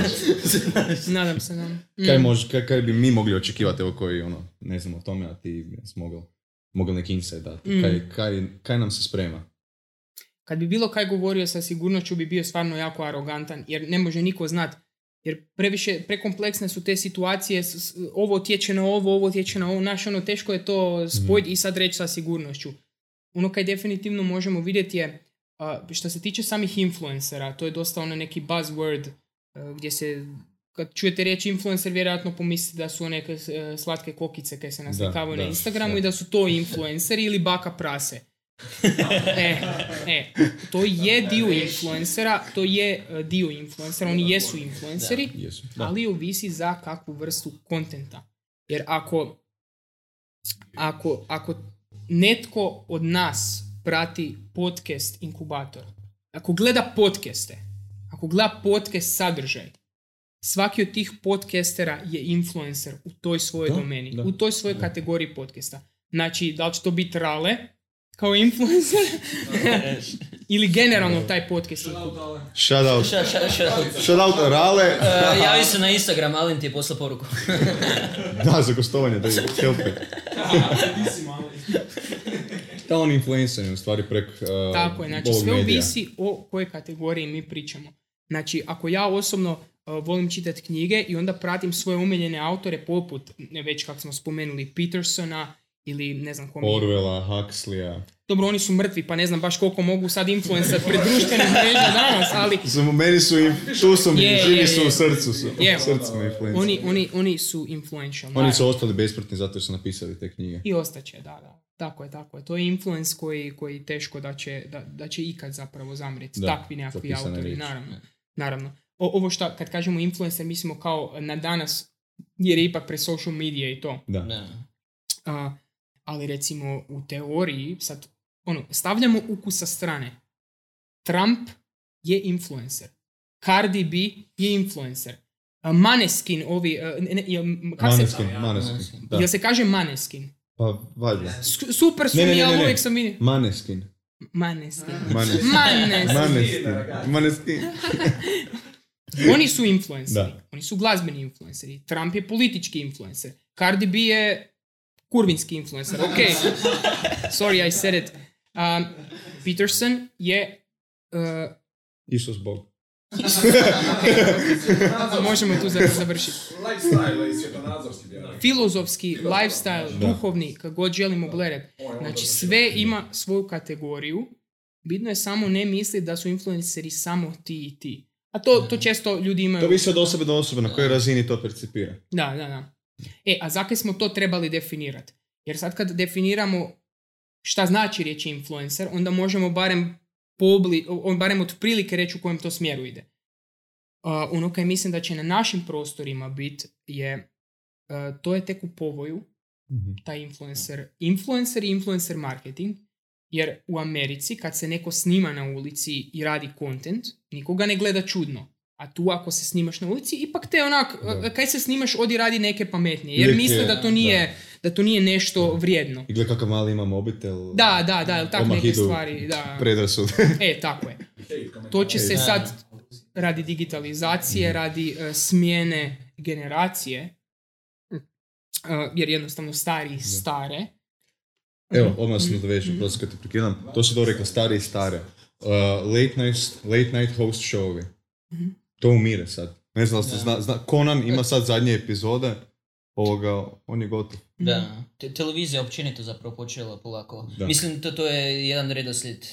Nadam se, nadam. Mhm. Kaj, kaj, bi mi mogli očekivati, evo koji, ono, ne znam o tome, a ti smogao mogao neki insight dati. Kaj, kaj, kaj nam se sprema? Kad bi bilo kaj govorio sa sigurnošću bi bio stvarno jako arogantan jer ne može niko znat. Jer previše, prekompleksne su te situacije, ovo tječe na ovo, ovo tječe na ovo, naš ono teško je to spojiti mm. i sad reći sa sigurnošću. Ono kaj definitivno možemo vidjeti je, što se tiče samih influencera, to je dosta ono neki buzzword e, gdje se kad čujete riječ influencer, vjerojatno pomislite da su neke slatke kokice koje se naslikavaju na Instagramu i da su to influenceri ili baka prase. E, e, to je dio influencera, to je e, dio influencera, oni jesu influenceri, ali ovisi za kakvu vrstu kontenta. Jer ako, ako, ako netko od nas prati podcast inkubator, ako gleda podcaste, ako gleda podcast sadržaj, svaki od tih podcastera je influencer u toj svojoj domeni, u toj svojoj kategoriji podcasta. Znači, da li će to biti Rale, kao influencer ili generalno taj podcast. Shout out. Shout out Rale. uh, javi se na Instagram, Alin ti je poslao poruku. da, za gostovanje, da help me. on influencer je u stvari preko uh, Tako je, znači sve ovisi o kojoj kategoriji mi pričamo. Znači, ako ja osobno uh, volim čitati knjige i onda pratim svoje umiljene autore poput, ne već kako smo spomenuli, Petersona, ili ne znam kom Orwella, Huxleya. Dobro, oni su mrtvi, pa ne znam baš koliko mogu sad influencer pred društvenih danas, ali... Samo meni su, im, tu su mi, yeah, živi su u srcu su, u ono, srcu influencer. Oni, oni, oni su influential. Oni su ostali besprtni zato što su napisali te knjige. I ostaće, da, da. Tako je, tako je. To je influence koji, koji teško da će, da, da će ikad zapravo zamrijeti. Takvi nekakvi autori, naravno. naravno. O, ovo što kad kažemo influencer, mislimo kao na danas, jer je ipak pre social media i to. Da. Uh, ali recimo u teoriji, sad, ono, stavljamo uku sa strane. Trump je influencer. Cardi B je influencer. Maneskin, ovi... Ne, ne, kak maneskin, se, maneskin, da. Jel se kaže maneskin? Pa, valjda. super su ne, mi, ja uvijek sam vidio. Maneskin. Maneskin. Maneskin. Maneskin. Maneskin. Maneskin. Oni su influenceri. Oni su glazbeni influenceri. Trump je politički influencer. Cardi B je kurvinski influencer, ok. Sorry, I said it. Um, Peterson je... Uh, Isus Bog. okay. Možemo tu završiti. Filozofski, lifestyle, duhovni, kako god želimo gledati. Ono znači, sve ima svoju kategoriju. Bitno je samo ne misliti da su influenceri samo ti i ti. A to, to često ljudi imaju... To više od osobe do osobe, na kojoj razini to percipira. Da, da, da. E, a zakaj smo to trebali definirati? Jer sad kad definiramo šta znači riječ influencer, onda možemo barem pobli, on barem otprilike reći u kojem to smjeru ide. Uh, ono kaj mislim da će na našim prostorima biti je, e, to je tek u povoju, mhm. taj influencer, influencer i influencer marketing, jer u Americi kad se neko snima na ulici i radi content, nikoga ne gleda čudno. A tu ako se snimaš na ulici, ipak te onak, da. E, kaj se snimaš, odi radi neke pametnije. Jer misle da to nije, da. da. to nije nešto vrijedno. I gledaj kakav mali ima mobitel. Da, da, da, tako neke stvari. Da. Predrasud. e, tako je. To će se e, sad radi digitalizacije, mhm. radi uh, smjene generacije, uh, jer jednostavno stari stare. Evo, odmah se mhm. nadovežem, prosto kad te prekidam. To se dobro rekla, stari i stare. Uh, late, night, late night host showovi. Mm-hmm to umire sad. Ne znam, ste zna, zna, Conan ima sad zadnje epizode, ovoga, on je gotov. Da, Te, televizija općenito zapravo počela polako. Da. Mislim, to, to je jedan redoslijed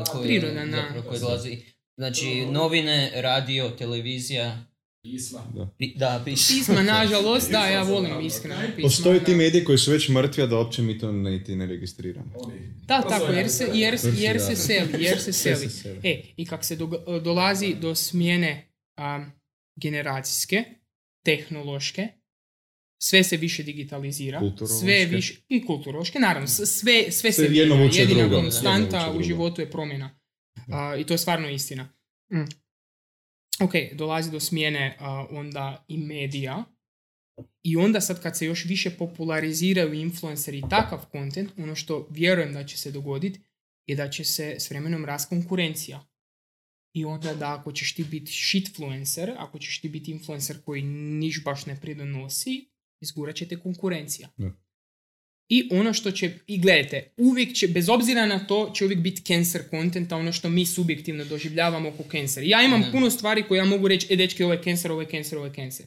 uh, koji, Priroda, dolazi. Znači, novine, radio, televizija, Pisma. Da, da pisma. pisma. nažalost, da, ja volim iskreno pisma. Postoje ti mediji koji su već mrtvi, a da uopće mi to niti ne registriramo. Da, tako, jer se, jer, se seli, jer se seli. E, i kak se dolazi do smjene um, generacijske, tehnološke, sve se više digitalizira, sve više i kulturološke, naravno, sve, sve se jedina, konstanta u životu je promjena. I to je stvarno istina. Mm. Ok, dolazi do smjene onda i medija i onda sad kad se još više populariziraju influenceri i takav kontent, ono što vjerujem da će se dogoditi je da će se s vremenom rast konkurencija. I onda da ako ćeš ti biti shitfluencer, ako ćeš ti biti influencer koji niš baš ne pridonosi, izgurat će te konkurencija. I ono što će, i gledajte, uvijek će, bez obzira na to, će uvijek biti cancer a ono što mi subjektivno doživljavamo oko cancer. Ja imam puno stvari koje ja mogu reći, e dečki, ovo je cancer, ovo je cancer, ovo je cancer.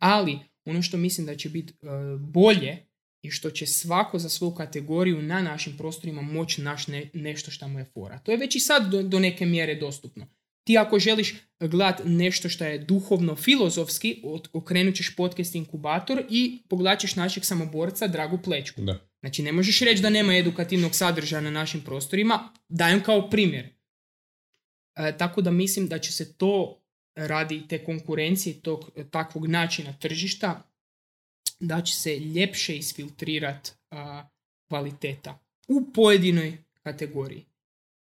Ali, ono što mislim da će biti e, bolje i što će svako za svoju kategoriju na našim prostorima moći naš nešto što mu je fora. To je već i sad do, neke mjere dostupno. Ti ako želiš gledat nešto što je duhovno filozofski, okrenut ćeš podcast inkubator i pogledat ćeš našeg samoborca Dragu Plečku. Da. Znači ne možeš reći da nema edukativnog sadržaja na našim prostorima, dajem kao primjer. E, tako da mislim da će se to radi te konkurencije tog takvog načina tržišta da će se ljepše isfiltrirat kvaliteta u pojedinoj kategoriji.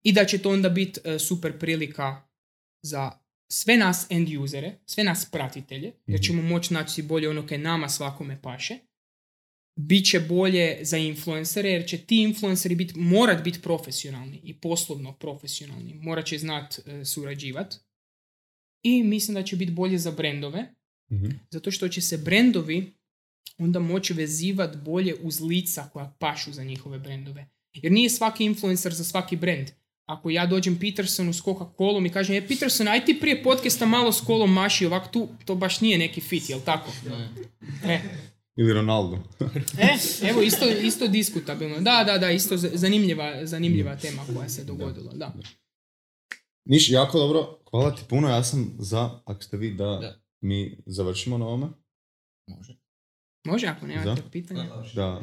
I da će to onda biti e, super prilika za sve nas end usere, sve nas pratitelje, jer mhm. ćemo moći naći bolje ono kaj nama svakome paše. Biće bolje za influencere, jer će ti influenceri bit, morat biti profesionalni i poslovno profesionalni. Morat će znat e, surađivat. I mislim da će biti bolje za brendove, mhm. zato što će se brendovi onda moći vezivati bolje uz lica koja pašu za njihove brendove. Jer nije svaki influencer za svaki brend. Ako ja dođem Petersonu s Coca-Colom i kažem, je Peterson, aj ti prije podcasta malo s kolom maši ovak tu, to baš nije neki fit, jel tako? Ne. E. Ili Ronaldo. e, evo, isto, isto diskutabilno. Da, da, da, isto zanimljiva, zanimljiva tema koja se dogodila, da. Niš, jako dobro, hvala ti puno, ja sam za, ako ste vi da, da. mi završimo na ovome. Može. Može, ako nemate da. pitanja. Da,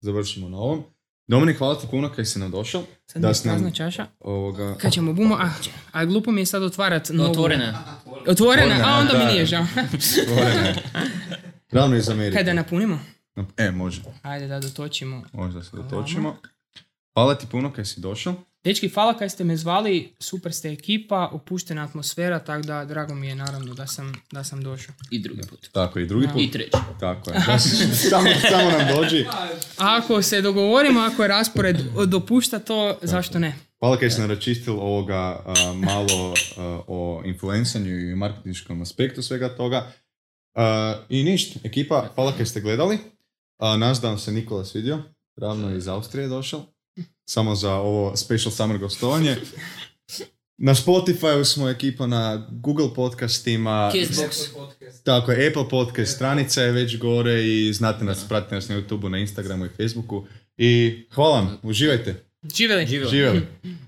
završimo na ovom. Dominik, hvala ti puno kaj si nam došao. Sad da mi čaša. Ovoga... Kad ćemo bumo, a, a glupo mi je sad otvarat novu... Otvorena. Otvorena, a onda mi nije žao. Otvorena. Ravno Kaj da napunimo? E, može. Hajde da dotočimo. Može da se dotočimo. Hvala ti puno kaj si došao. Dečki, hvala kaj ste me zvali, super ste ekipa, opuštena atmosfera, tako da drago mi je naravno da sam, došao. I drugi put. Tako, i drugi put. I treći. Tako je. samo, nam dođi. Ako se dogovorimo, ako je raspored dopušta to, zašto ne? Hvala kaj sam račistil ovoga malo o influencanju i marketinškom aspektu svega toga. I ništa, ekipa, hvala kaj ste gledali. naš dan se Nikola svidio, ravno iz Austrije došao samo za ovo special summer gostovanje. Na Spotify smo ekipa na Google podcastima. Tako je, Apple podcast, stranica je već gore i znate nas, pratite nas na YouTube na Instagramu i Facebooku. I hvala vam, uživajte. Živjeli.